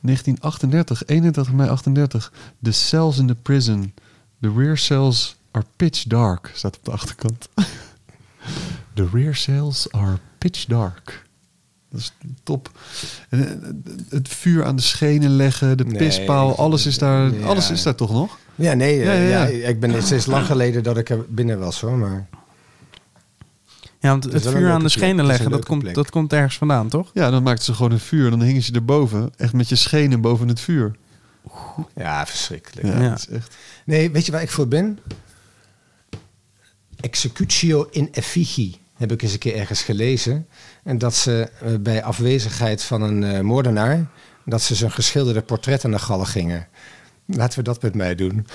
1938, 31 mei 38. The cells in the prison. The rear cells are pitch dark. Staat op de achterkant. The rear cells are pitch dark. Dat is top. En, eh, het vuur aan de schenen leggen, de Nee, pispaal, alles is daar, ja. alles is daar toch nog? Ja, nee, Ja, eh, ja, ja, ja. ik ben het is lang geleden dat ik er binnen was hoor. Maar ja, want het vuur aan de schenen leggen, dat komt, plek. dat komt ergens vandaan, toch? Ja, dan maakten ze gewoon een vuur. Dan hingen ze erboven, echt met je schenen boven het vuur. ja, verschrikkelijk. Ja, Ja. dat is echt... Nee, weet je waar ik voor ben? Executio in effigie heb ik eens een keer ergens gelezen. En dat ze eh, bij afwezigheid van een eh, moordenaar... dat ze zijn geschilderde portret aan de gallen gingen. Laten we dat met mij doen.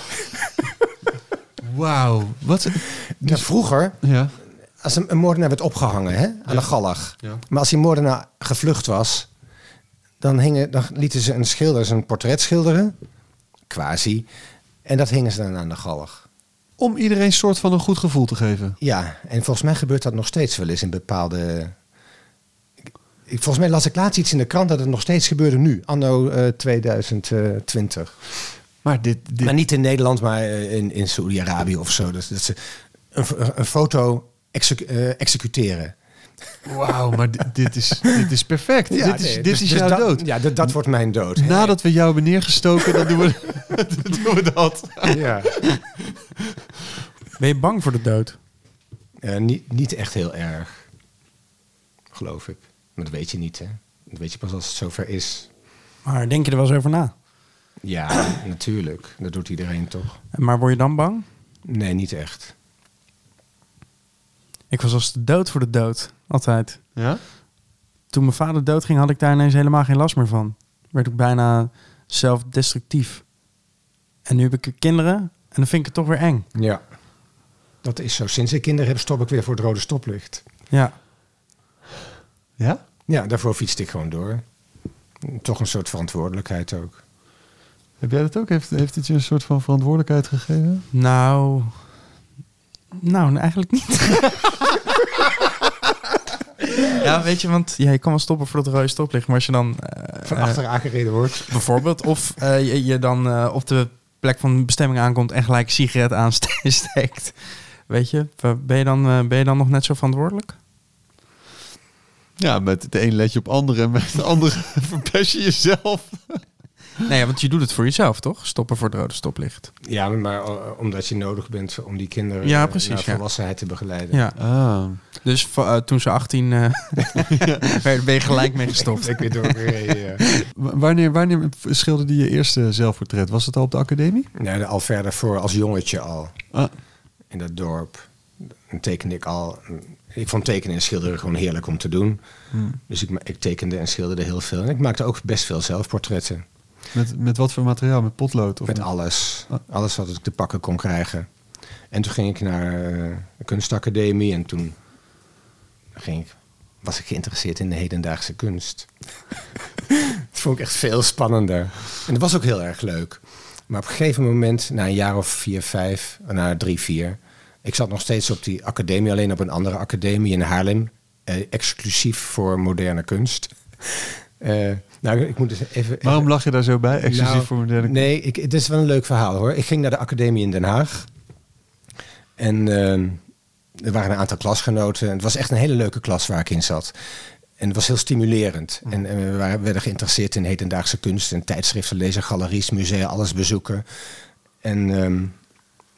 Wauw. Wat? Ja, vroeger, Ja. Als een, een moordenaar werd opgehangen hè, aan de gallig. Ja. Maar als die moordenaar gevlucht was... dan, hingen, dan lieten ze een schilder zijn portret schilderen. Quasi. En dat hingen ze dan aan de gallig. Om iedereen een soort van een goed gevoel te geven. Ja, en volgens mij gebeurt dat nog steeds wel eens in bepaalde ik, volgens mij las ik laatst iets in de krant dat het nog steeds gebeurde nu, anno eh, 2020. Maar dit, dit Maar niet in Nederland, maar eh, in, in Saoedi-Arabië of zo. Dat ze een, een foto execu- eh, executeren. wauw, maar dit, is, dit is perfect. dit is, nee, dit dus- is dus jouw dat- dood. Ja, dat, dat wordt mijn dood. Nadat we jou hebben neergestoken, dan doen we, dan doen we dat. Ja. Ben je bang voor de dood? Eh, niet, niet echt heel erg, geloof ik. Maar dat weet je niet, hè. Dat weet je pas als het zover is. Maar denk je er wel eens over na? Ja, natuurlijk. Dat doet iedereen toch? Maar word je dan bang? Nee, niet echt. Ik was als de dood voor de dood. Altijd. Ja? Toen mijn vader doodging, had ik daar ineens helemaal geen last meer van. Werd ik bijna zelfdestructief. En nu heb ik kinderen en dan vind ik het toch weer eng. Ja. Dat is zo. Sinds ik kinderen heb, stop ik weer voor het rode stoplicht. Ja. Ja? Ja, daarvoor fietste ik gewoon door. Toch een soort verantwoordelijkheid ook. Heb jij dat ook? Heeft, heeft het je een soort van verantwoordelijkheid gegeven? Nou... Nou, eigenlijk niet. ja, weet je, want ja, je kan wel stoppen voor het rode stoplicht. Maar als je dan... eh, Van eh, achter aangereden wordt. Bijvoorbeeld. Of eh, je, je dan eh, op de plek van bestemming aankomt en gelijk een sigaret aansteekt. Weet je, ben je, dan, eh, ben je dan nog net zo verantwoordelijk? Ja, met de een let je op anderen en met de andere verpest je jezelf. Nee, want je doet het voor jezelf, toch? Stoppen voor het rode stoplicht. Ja, maar eh, omdat je nodig bent om die kinderen Ja, eh, precies, naar ja. volwassenheid te begeleiden. Ja. Ah. Dus eh, toen ze 18 eh werd, ben je gelijk mee gestopt. Ik weet ook weer. Wanneer, wanneer schilderde je eerste zelfportret? Was het al op de academie? Nee, al verder voor als jongetje al. Ah. In dat dorp. Dan tekende ik al. Ik vond tekenen en schilderen gewoon heerlijk om te doen. Dus ik, ik tekende en schilderde heel veel. En ik maakte ook best veel zelfportretten. Met, met wat voor materiaal? Met potlood? Of Met alles. Ah. Alles wat ik te pakken kon krijgen. En toen ging ik naar eh, de kunstacademie. En toen ging ik, was ik geïnteresseerd in de hedendaagse kunst. dat vond ik echt veel spannender. En dat was ook heel erg leuk. Maar op een gegeven moment, na een jaar of vier, vijf, na drie, vier... Ik zat nog steeds op die academie, alleen op een andere academie in Haarlem. eh, exclusief voor moderne kunst. Eh, nou, ik moet eens even... Waarom lag je daar zo bij? Exclusief Nou, voor moderne Nee, ik, het is wel een leuk verhaal hoor. Ik ging naar de academie in Den Haag. En ehm, er waren een aantal klasgenoten. Het was echt een hele leuke klas waar ik in zat. En het was heel stimulerend. En, en we waren, werden geïnteresseerd in hedendaagse kunst en tijdschriften lezen, galeries, musea, alles bezoeken. En ehm,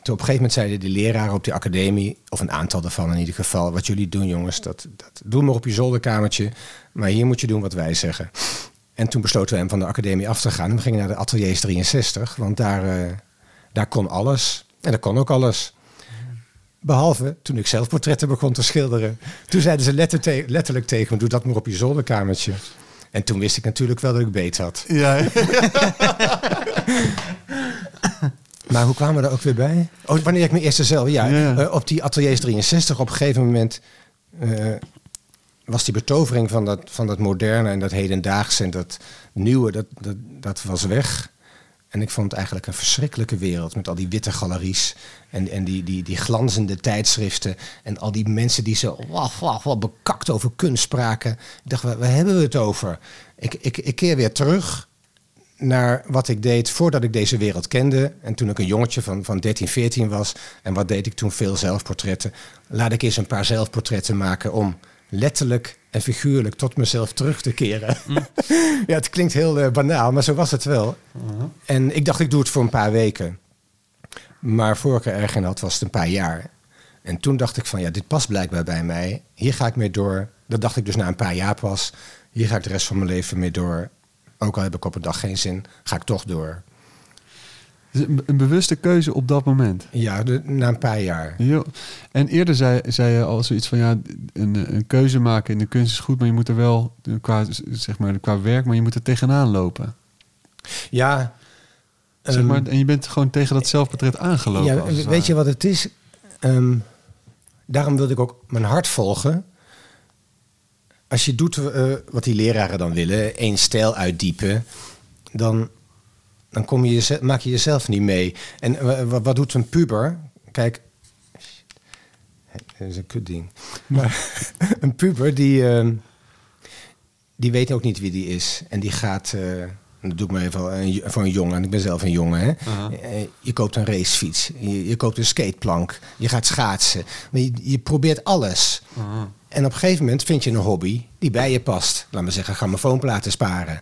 toen op een gegeven moment zeiden die leraren op die academie, of een aantal daarvan in ieder geval, wat jullie doen jongens, dat, dat doe maar op je zolderkamertje, maar hier moet je doen wat wij zeggen. En toen besloten we hem van de academie af te gaan. En we gingen naar de ateliers 63, want daar, eh, daar kon alles. En daar kon ook alles. Behalve toen ik zelf portretten begon te schilderen. Toen zeiden ze letter te- letterlijk tegen me, doe dat maar op je zolderkamertje. En toen wist ik natuurlijk wel dat ik beet had. Ja, Maar hoe kwamen we er ook weer bij? Oh, wanneer ik mijn eerste zelf... Ja, Ja, ja. eh, op die ateliers 63 op een gegeven moment... eh, was die betovering van dat, van dat moderne en dat hedendaagse en dat nieuwe, dat, dat, dat was weg. En ik vond het eigenlijk een verschrikkelijke wereld met al die witte galeries en, en die, die, die glanzende tijdschriften en al die mensen die zo waf, waf, waf, bekakt over kunst spraken. Ik dacht, waar hebben we het over? Ik, ik, ik keer weer terug naar wat ik deed voordat ik deze wereld kende. En toen ik een jongetje van, van 13, 14 was. En wat deed ik toen? Veel zelfportretten. Laat ik eens een paar zelfportretten maken om letterlijk en figuurlijk tot mezelf terug te keren. ja, het klinkt heel eh, banaal, maar zo was het wel. En ik dacht, ik doe het voor een paar weken. Maar voor ik er erg in had, was het een paar jaar. En toen dacht ik van, ja, dit past blijkbaar bij mij. Hier ga ik mee door. Dat dacht ik dus na een paar jaar pas. Hier ga ik de rest van mijn leven mee door. Ook al heb ik op een dag geen zin, ga ik toch door. Dus een, een bewuste keuze op dat moment. Ja, de- na een paar jaar. Jo. En eerder zei, zei je al zoiets van ja, een, een keuze maken in de kunst is goed, maar je moet er wel qua, zeg maar, qua werk, maar je moet er tegenaan lopen. Ja. Zeg ehm, maar, en je bent gewoon tegen dat zelfportret aangelopen. ja, weet je wat het is? Ehm, daarom wilde ik ook mijn hart volgen. Als je doet eh, wat die leraren dan willen, één stijl uitdiepen, dan, dan kom je jeze- maak je jezelf niet mee. En eh, wa- wat doet een puber? Kijk, dat is een kutding. Maar een puber die, ehm, die weet ook niet wie die is. En die gaat, eh, dat doe ik maar even voor een jongen, en ik ben zelf een jongen. Hè? Eh, Je koopt een racefiets, je, je koopt een skateplank, je gaat schaatsen. Maar je, je probeert alles. En op een gegeven moment vind je een hobby die bij je past. Laat maar zeggen, grammofoonplaten sparen.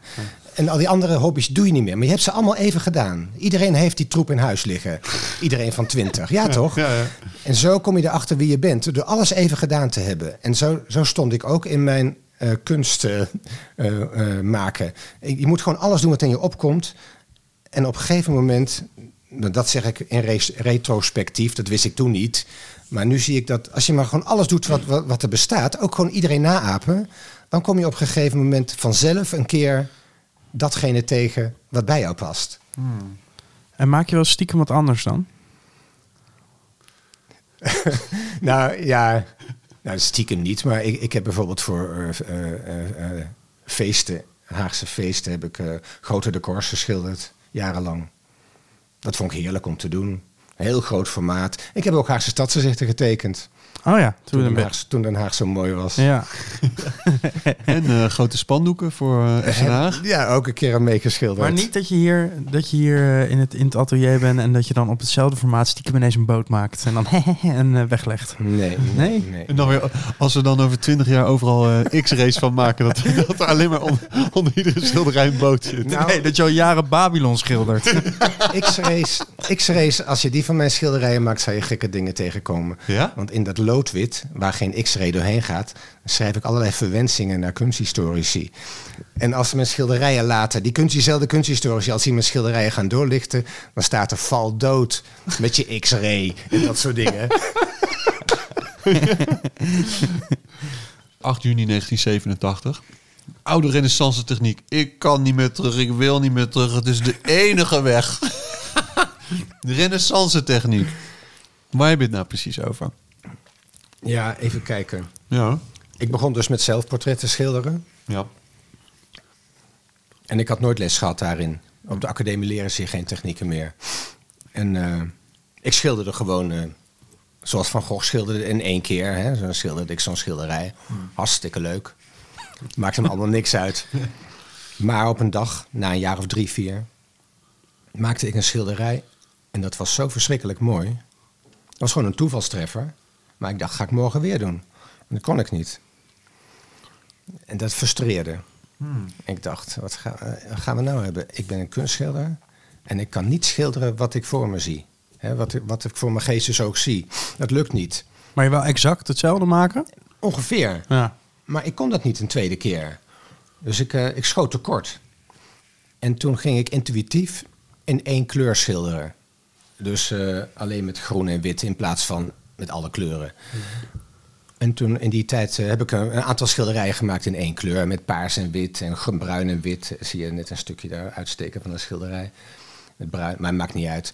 En al die andere hobby's doe je niet meer. Maar je hebt ze allemaal even gedaan. Iedereen heeft die troep in huis liggen. Iedereen van twintig. Ja, toch? Ja, ja. En zo kom je erachter wie je bent. Door alles even gedaan te hebben. En zo, zo stond ik ook in mijn eh, kunst eh, eh, maken. Je moet gewoon alles doen wat in je opkomt. En op een gegeven moment, nou, dat zeg ik in retrospectief, dat wist ik toen niet. Maar nu zie ik dat als je maar gewoon alles doet wat, wat, wat er bestaat, ook gewoon iedereen naapen, dan kom je op een gegeven moment vanzelf een keer datgene tegen wat bij jou past. En maak je wel stiekem wat anders dan? Nou ja, nou, stiekem niet. Maar ik, ik heb bijvoorbeeld voor eh, eh, eh, feesten, Haagse feesten, heb ik grote decors geschilderd, jarenlang. Dat vond ik heerlijk om te doen. Heel groot formaat. Ik heb ook Haagse stadsgezichten getekend. Oh ja, toen, Toen Den, een. Haag, toen Den Haag zo mooi was. Ja. En eh, grote spandoeken voor eh Den Haag. Ja, ook een keer aan meegeschilderd. Maar niet dat je hier, dat je hier eh, in, het, in het atelier bent en dat je dan op hetzelfde formaat stiekem ineens een boot maakt en dan en weglegt. Nee, Nee? nee. En dan weer, als we dan over twintig jaar overal eh, X-race van maken, dat, dat er alleen maar on- onder iedere schilderij een boot zit. Nou- nee, dat je al jaren Babylon schildert. X-rays, X-rays, als je die van mijn schilderijen maakt, zou je gekke dingen tegenkomen. Ja? Want in dat loodwit, waar geen X-ray doorheen gaat, schrijf ik allerlei verwensingen naar kunsthistorici. En als ze mijn schilderijen laten, die kunst, diezelfde kunsthistorici, als die mijn schilderijen gaan doorlichten, dan staat er val dood met je X-ray en dat soort dingen. 8 juni 1987. Oude renaissance techniek. Ik kan niet meer terug, ik wil niet meer terug. Het is de enige weg. de renaissance techniek. Waar heb je het nou precies over? Ja, even kijken. Ja. Ik begon dus met zelfportretten schilderen. Ja. En ik had nooit les gehad daarin. Op de academie leren ze geen technieken meer. En eh, ik schilderde gewoon eh, zoals Van Gogh schilderde in één keer. Hè. Zo schilderde ik zo'n schilderij. Hartstikke leuk. Maakte me allemaal niks uit. Maar op een dag, na een jaar of drie, vier, maakte ik een schilderij. En dat was zo verschrikkelijk mooi. Dat was gewoon een toevalstreffer. Maar ik dacht, ga ik morgen weer doen. En dat kon ik niet. En dat frustreerde. Ik dacht, wat ga- eh, gaan we nou hebben? Ik ben een kunstschilder en ik kan niet schilderen wat ik voor me zie. Wat, ik- wat ik voor mijn geest dus ook zie. Dat lukt niet. Maar je wil exact hetzelfde maken? Ongeveer. Ja. Maar ik kon dat niet een tweede keer. Dus ik, eh, ik schoot tekort. En toen ging ik intuïtief in één kleur schilderen. Dus eh, alleen met groen en wit in plaats van met alle kleuren. En toen in die tijd eh, heb ik een, een aantal schilderijen gemaakt in één kleur. Met paars en wit en bruin en wit. Zie je net een stukje daar uitsteken van een schilderij. Met bruin, maar maakt niet uit.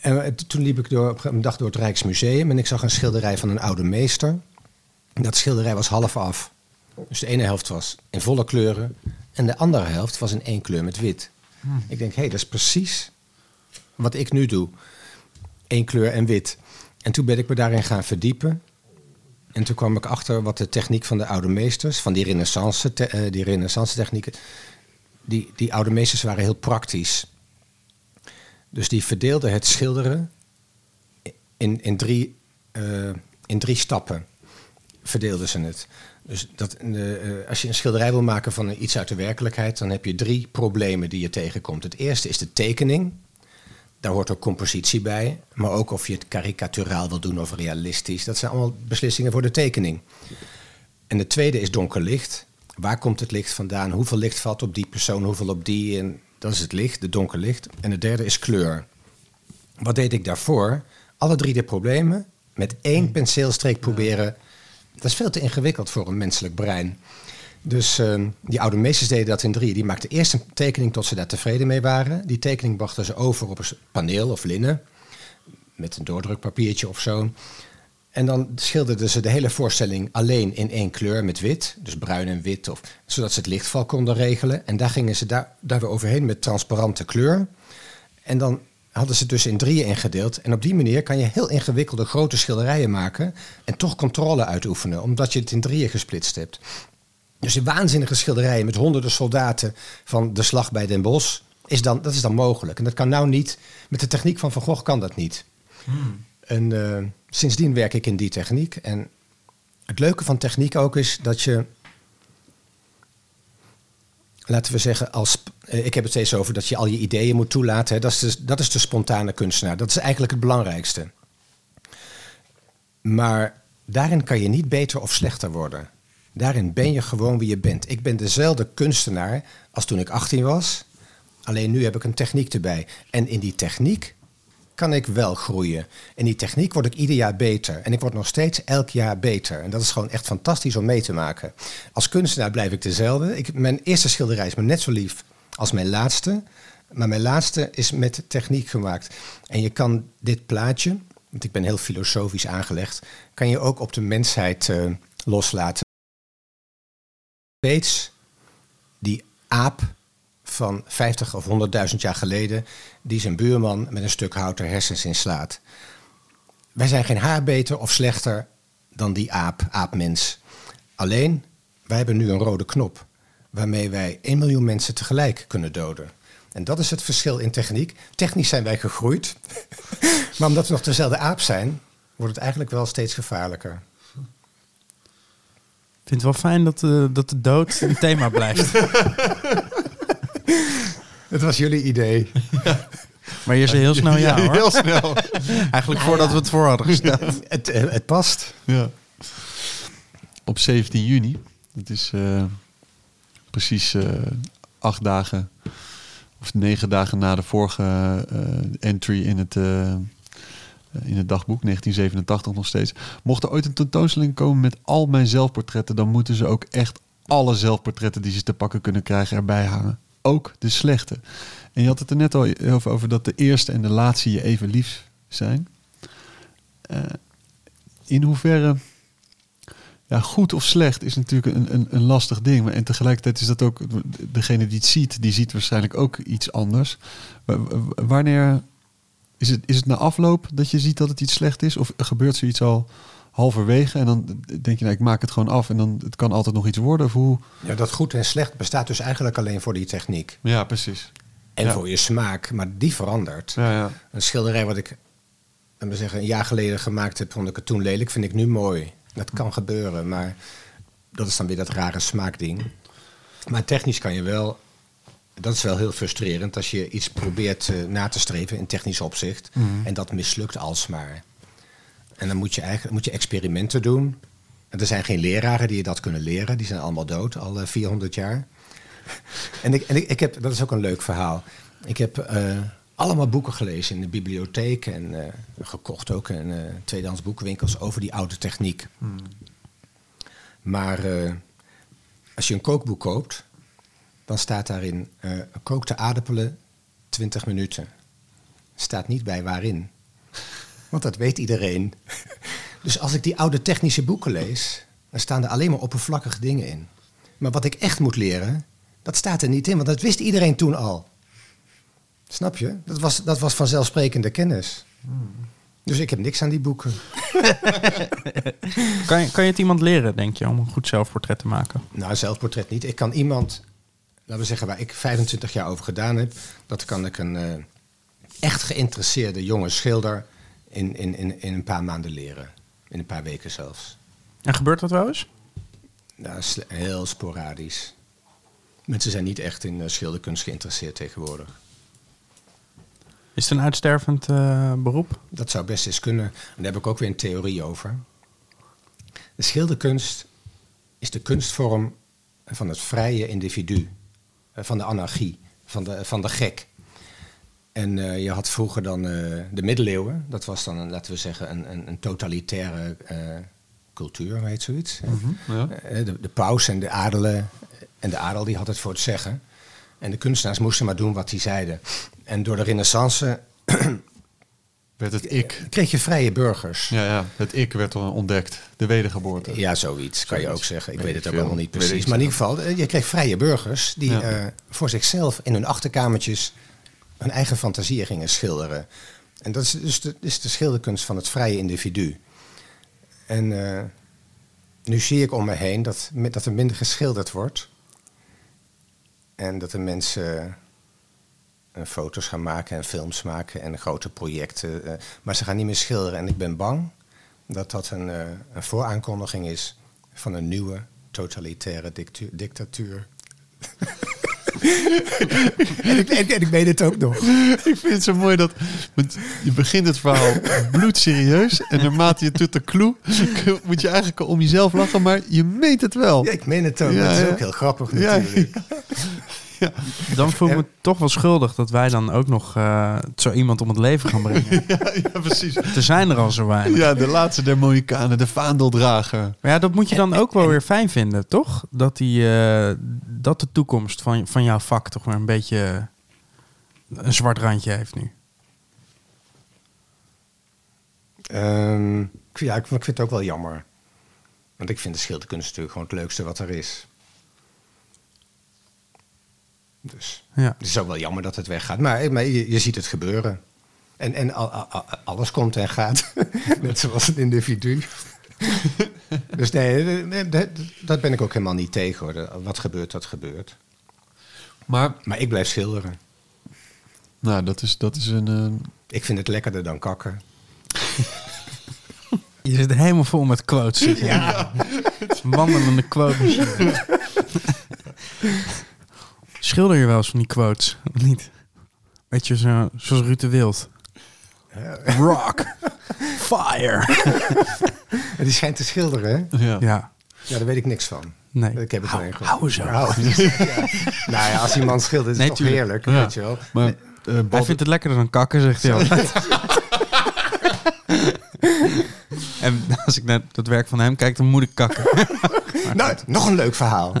En eh, toen liep ik door, op een dag door het Rijksmuseum en ik zag een schilderij van een oude meester. Dat schilderij was half af. Dus de ene helft was in volle kleuren en de andere helft was in één kleur met wit. Ik denk, hé, hey, dat is precies wat ik nu doe. Eén kleur en wit. En toen ben ik me daarin gaan verdiepen. En toen kwam ik achter wat de techniek van de oude meesters, van die renaissance, te- eh, die renaissance technieken, die, die oude meesters waren heel praktisch. Dus die verdeelden het schilderen in, in, drie, eh, in drie stappen. Verdeelden ze het. Dus dat, eh, als je een schilderij wil maken van iets uit de werkelijkheid, dan heb je drie problemen die je tegenkomt. Het eerste is de tekening. Daar hoort ook compositie bij, maar ook of je het karikaturaal wil doen of realistisch. Dat zijn allemaal beslissingen voor de tekening. En de tweede is donker licht. Waar komt het licht vandaan? Hoeveel licht valt op die persoon, hoeveel op die? En dat is het licht, de donker licht. En de derde is kleur. Wat deed ik daarvoor? Alle drie de problemen met één penseelstreek proberen. Dat is veel te ingewikkeld voor een menselijk brein. Dus eh, die oude meesters deden dat in drie. Die maakten eerst een tekening tot ze daar tevreden mee waren. Die tekening brachten ze over op een paneel of linnen. Met een doordrukpapiertje of zo. En dan schilderden ze de hele voorstelling alleen in één kleur met wit. Dus bruin en wit. Of, zodat ze het lichtval konden regelen. En daar gingen ze daar, daar weer overheen met transparante kleur. En dan hadden ze dus in drieën ingedeeld. En op die manier kan je heel ingewikkelde grote schilderijen maken. En toch controle uitoefenen. Omdat je het in drieën gesplitst hebt. Dus die waanzinnige schilderijen met honderden soldaten van de slag bij Den Bosch, is dan, dat is dan mogelijk. En dat kan nou niet, met de techniek van Van Gogh kan dat niet. En eh, sindsdien werk ik in die techniek. En het leuke van techniek ook is dat je, laten we zeggen, als, eh, ik heb het steeds over dat je al je ideeën moet toelaten. Hè. Dat, is de, dat is de spontane kunstenaar. Dat is eigenlijk het belangrijkste. Maar daarin kan je niet beter of slechter worden. Daarin ben je gewoon wie je bent. Ik ben dezelfde kunstenaar als toen ik 18 was. Alleen nu heb ik een techniek erbij. En in die techniek kan ik wel groeien. In die techniek word ik ieder jaar beter. En ik word nog steeds elk jaar beter. En dat is gewoon echt fantastisch om mee te maken. Als kunstenaar blijf ik dezelfde. Ik, mijn eerste schilderij is me net zo lief als mijn laatste. Maar mijn laatste is met techniek gemaakt. En je kan dit plaatje, want ik ben heel filosofisch aangelegd, kan je ook op de mensheid uh, loslaten. Steeds die aap van 50 of 100.000 jaar geleden, die zijn buurman met een stuk hout er hersens in slaat. Wij zijn geen haar beter of slechter dan die aap, aapmens. Alleen, wij hebben nu een rode knop, waarmee wij 1 miljoen mensen tegelijk kunnen doden. En dat is het verschil in techniek. Technisch zijn wij gegroeid, maar omdat we nog dezelfde aap zijn, wordt het eigenlijk wel steeds gevaarlijker. Ik vind het wel fijn dat, uh, dat de dood een thema blijft. Het was jullie idee. Ja. Maar je zei heel snel ja, ja hoor. Heel snel. Eigenlijk voordat we het voor hadden gesteld. het, het past. Ja. Op 17 juni, het is uh, precies uh, acht dagen of negen dagen na de vorige uh, entry in het, in het dagboek, 1987 nog steeds. Mocht er ooit een tentoonstelling komen met al mijn zelfportretten, dan moeten ze ook echt alle zelfportretten die ze te pakken kunnen krijgen erbij hangen. Ook de slechte. En je had het er net al over, over dat de eerste en de laatste je even lief zijn. Uh, in hoeverre, ja, goed of slecht is natuurlijk een, een, een lastig ding. Maar en tegelijkertijd is dat ook, degene die het ziet, die ziet waarschijnlijk ook iets anders. Wanneer is het, is het na afloop dat je ziet dat het iets slecht is? Of gebeurt zoiets al halverwege en dan denk je, nou, ik maak het gewoon af en dan het kan altijd nog iets worden? Of hoe? Ja, dat goed en slecht bestaat dus eigenlijk alleen voor die techniek. Ja, precies. En Ja. voor je smaak, maar die verandert. Ja, ja. Een schilderij wat ik laten we zeggen, een jaar geleden gemaakt heb, vond ik het toen lelijk, vind ik nu mooi. Dat kan gebeuren, maar dat is dan weer dat rare smaakding. Maar technisch kan je wel, dat is wel heel frustrerend als je iets probeert eh, na te streven in technisch opzicht Mhm. en dat mislukt alsmaar. En dan moet je eigenlijk moet je experimenten doen. En er zijn geen leraren die je dat kunnen leren, die zijn allemaal dood, al eh, 400 jaar. En, ik, en ik, ik heb, dat is ook een leuk verhaal. Ik heb eh, allemaal boeken gelezen in de bibliotheek en gekocht ook in eh tweedehands boekenwinkels over die oude techniek. Maar eh, als je een kookboek koopt, dan staat daarin eh kookte aardappelen 20 minuten. Staat niet bij waarin. Want dat weet iedereen. Dus als ik die oude technische boeken lees, dan staan er alleen maar oppervlakkige dingen in. Maar wat ik echt moet leren, dat staat er niet in, want dat wist iedereen toen al. Snap je? Dat was, dat was vanzelfsprekende kennis. Dus ik heb niks aan die boeken. Kan je, kan je het iemand leren, denk je, om een goed zelfportret te maken? Nou, zelfportret niet. Ik kan iemand, laten we zeggen, waar ik 25 jaar over gedaan heb, dat kan ik een eh, echt geïnteresseerde jonge schilder in, in, in, in een paar maanden leren. In een paar weken zelfs. En gebeurt dat wel eens? Nou, heel sporadisch. Mensen zijn niet echt in eh, schilderkunst geïnteresseerd tegenwoordig. Is het een uitstervend eh, beroep? Dat zou best eens kunnen. En daar heb ik ook weer een theorie over. De schilderkunst is de kunstvorm van het vrije individu, van de anarchie, van de, van de gek. En eh, je had vroeger dan eh, de middeleeuwen, dat was dan, een, laten we zeggen, een, een, een totalitaire eh, cultuur, heet zoiets. Ja. Eh, de, de paus en de adelen. En de adel die had het voor het zeggen. En de kunstenaars moesten maar doen wat die zeiden. En door de renaissance Werd het ik. kreeg je vrije burgers. Ja, ja, het ik werd ontdekt. De wedergeboorte. Ja, zoiets kan je ook zeggen. Ik Weet het ook allemaal niet precies. Maar in ieder geval, eh, je kreeg vrije burgers die Ja. eh, voor zichzelf in hun achterkamertjes hun eigen fantasieën gingen schilderen. En dat is dus de, is de schilderkunst van het vrije individu. En eh, nu zie ik om me heen dat, dat er minder geschilderd wordt. En dat de mensen eh, foto's gaan maken en films maken en grote projecten. eh, maar ze gaan niet meer schilderen. En ik ben bang dat dat een, eh, een vooraankondiging is van een nieuwe totalitaire dictatuur. en, ik, en, en ik meen het ook nog. Ik vind het zo mooi dat want je begint het verhaal bloedserieus en naarmate je tot de clue moet je eigenlijk om jezelf lachen, maar je meet het wel. Ja, ik meen het ook. Ja, dat is ja. ook heel grappig Ja, Dan voel ik me toch wel schuldig dat wij dan ook nog eh, zo iemand om het leven gaan brengen. Ja, ja, precies. er zijn er al zo weinig. Ja, de laatste der Mohikanen, de vaandeldrager. Maar ja, dat moet je dan ook wel weer fijn vinden, toch? Dat, die, eh, dat de toekomst van, van jouw vak toch weer een beetje een zwart randje heeft nu. Ehm, ik, ja, ik, ik vind het ook wel jammer. Want ik vind de schilderkunst natuurlijk gewoon het leukste wat er is. Dus Ja. het is ook wel jammer dat het weggaat. Maar, maar je, je ziet het gebeuren. En, en al- al- al- alles komt en gaat. Net zoals een individu. dus nee, dat- ben ik ook helemaal niet tegen. Hoor. Wat gebeurt, dat gebeurt. Maar, Maar ik blijf schilderen. nou, dat is, dat is een... eh, Ik vind het lekkerder dan kakken. Je zit helemaal vol met quotes. Ja. Wandelende quote machine. Schilder je wel eens van die quotes, of niet? Weet je, zo, zoals Ruud de Wild. Rock. Fire. En die schijnt te schilderen, hè? ja. Ja, Ja, daar weet ik niks van. nee. Ik heb het alleen gehoord. hou zo. Ja. Nou ja, als die man schildert, is Nee, het toch tuurlijk. heerlijk, Ja. weet je wel. Maar eh, Hij vindt het lekkerder dan kakken, zegt hij altijd. en als ik naar het werk van hem kijk, dan moet ik kakken. Nou, nog een leuk verhaal.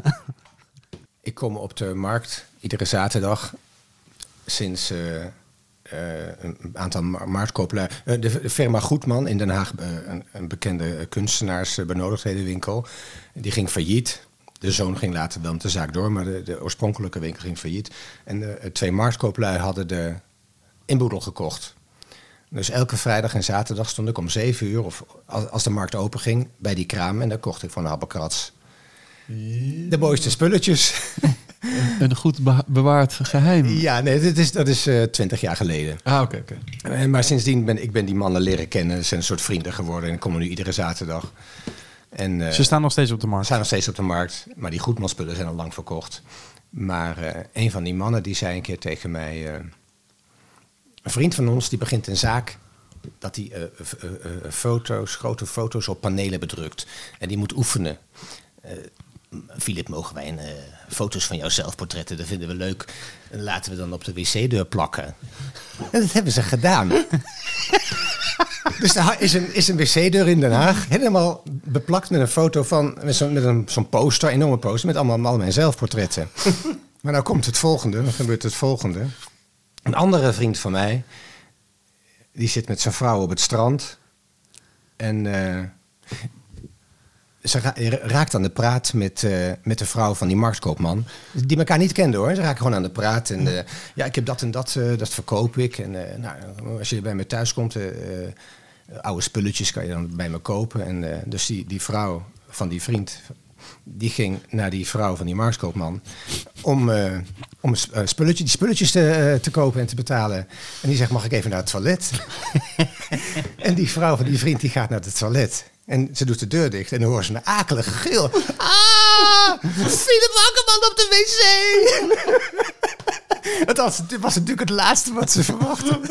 Ik kom op de markt iedere zaterdag sinds eh, eh, een aantal ma- marktkooplui. Eh, de de firma Goedman in Den Haag, een, een bekende kunstenaarsbenodigdhedenwinkel, die ging failliet. De zoon ging later met de zaak door, maar de, de oorspronkelijke winkel ging failliet. En eh, twee marktkooplui hadden de inboedel gekocht. Dus elke vrijdag en zaterdag stond ik om zeven uur, of als, de markt open ging, bij die kraam. En dan kocht ik van de habbekrats de mooiste spulletjes. een goed be- bewaard geheim. ja, nee, dat is, dat is eh, twintig jaar geleden. Ah, oké, oké. Eh, maar sindsdien ben ik ben die mannen leren kennen. Ze zijn een soort vrienden geworden. En ik kom er nu iedere zaterdag. En, eh, Ze staan nog steeds op de Ze markt. zijn nog steeds op de markt, maar die goedmanspullen zijn al lang verkocht. Maar eh, een van die mannen die zei een keer tegen mij... eh, een vriend van ons die begint een zaak dat hij foto's, grote foto's op panelen bedrukt. En die moet oefenen. Filip, mogen wij een, eh, foto's van jouw zelfportretten? Dat vinden we leuk. En laten we dan op de wc-deur plakken. En dat hebben ze gedaan. Dus er is een, is een wc-deur in Den Haag, helemaal beplakt met een foto van, met zo'n met een- zo'n poster, enorme poster, met allemaal, allemaal mijn zelfportretten. maar nou komt het volgende, dan gebeurt het volgende. Een andere vriend van mij, die zit met zijn vrouw op het strand. En eh, ze ra- raakt aan de praat met, eh, met de vrouw van die marktkoopman. Die elkaar niet kenden hoor. Ze raken gewoon aan de praat. En eh, ja, ik heb dat en dat, eh, dat verkoop ik. En eh, nou, als je bij me thuis komt, eh, eh, oude spulletjes kan je dan bij me kopen. En eh, dus die, die vrouw van die vriend, die ging naar die vrouw van die marktkoopman om, eh, om eh, spulletje, die spulletjes te, eh, te kopen en te betalen. En die zegt, mag ik even naar het toilet? en die vrouw van die vriend die gaat naar het toilet. En ze doet de deur dicht en dan hoort ze een akelige gil. Ah! Philip Akkerman op de wc! Dat was, dit was natuurlijk het laatste wat ze verwachtte.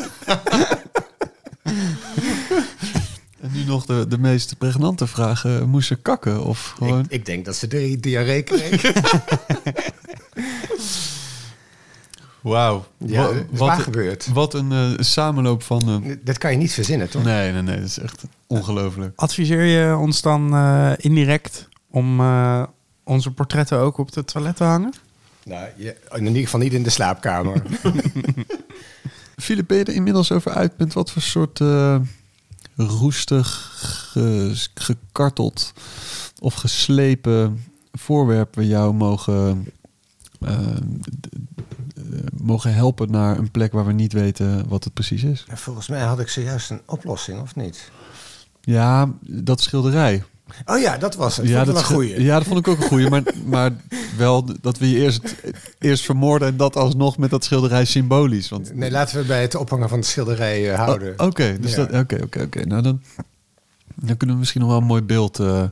En nu nog de, de meest pregnante vraag. eh, moest ze kakken of gewoon... Ik, ik denk dat ze de diarree kreeg. Wauw. Ja, wat, waar gebeurd. wat een eh, samenloop van... eh, Dat kan je niet verzinnen, toch? nee, nee, nee. Dat is echt ongelooflijk. Adviseer je ons dan eh, indirect om eh, onze portretten ook op het toilet te hangen? Nou, je, in ieder geval niet in de slaapkamer. Filip, ben je er inmiddels over uit met wat voor soort eh, roestig, ge- gekarteld of geslepen voorwerpen jou mogen, mogen helpen naar een plek waar we niet weten wat het precies is? Volgens mij had ik zojuist een oplossing, of niet? Ja, dat schilderij. Oh ja, dat was het. ja, Ja, dat een. Ja, dat vond ik ook een goeie. Maar, maar wel dat we je eerst, eerst vermoorden en dat alsnog met dat schilderij symbolisch. Want, Nee, laten we bij het ophangen van het schilderij eh, houden. Oh, Oké, dus Ja. dat. Oké, oké, oké. Nou, dan, dan kunnen we misschien nog wel een mooi beeld. eh,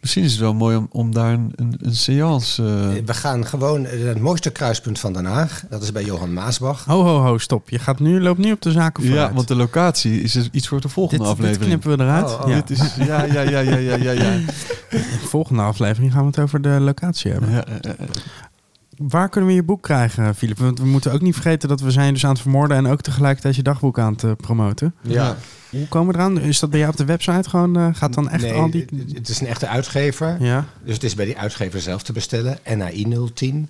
misschien is het wel mooi om, om daar een, een, een seance. eh, We gaan gewoon eh, het mooiste kruispunt van Den Haag. Dat is bij Johan Maasbach. Ho, ho, ho, stop. Je gaat nu, loopt nu op de zaken vooruit. ja, want de locatie is dus iets voor de volgende dit, dit aflevering. knippen we eruit. Oh, oh. Ja. Dit is, ja, ja, ja, ja, ja, ja. ja. In de volgende aflevering gaan we het over de locatie hebben. ja eh, eh, Waar kunnen we je boek krijgen, Filip? Want we moeten ook niet vergeten dat we zijn dus aan het vermoorden... en ook tegelijkertijd je dagboek aan het eh, promoten. Ja. Hoe komen we eraan? Is dat bij jou op de website gewoon? eh, gaat dan echt nee, al die... het- het is een echte uitgever. Ja, Dus het is bij die uitgever zelf te bestellen. NAI 010.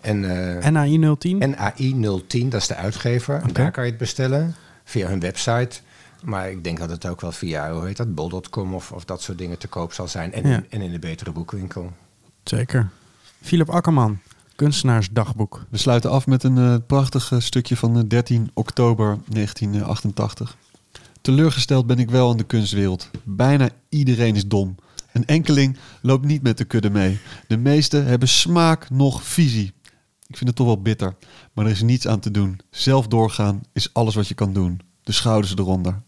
En, eh, NAI 010? NAI 010, dat is de uitgever. Oké. Daar kan je het bestellen. Via hun website. Maar ik denk dat het ook wel via, hoe heet dat, bol.com of, of dat soort dingen te koop zal zijn. En, Ja. in, en in de betere boekwinkel. Zeker. Philip Akkerman, kunstenaarsdagboek. We sluiten af met een eh, prachtig eh, stukje van eh, 13 oktober 1988. Teleurgesteld ben ik wel in de kunstwereld. Bijna iedereen is dom. Een enkeling loopt niet met de kudde mee. De meesten hebben smaak nog visie. Ik vind het toch wel bitter, maar er is niets aan te doen. Zelf doorgaan is alles wat je kan doen. De schouders eronder.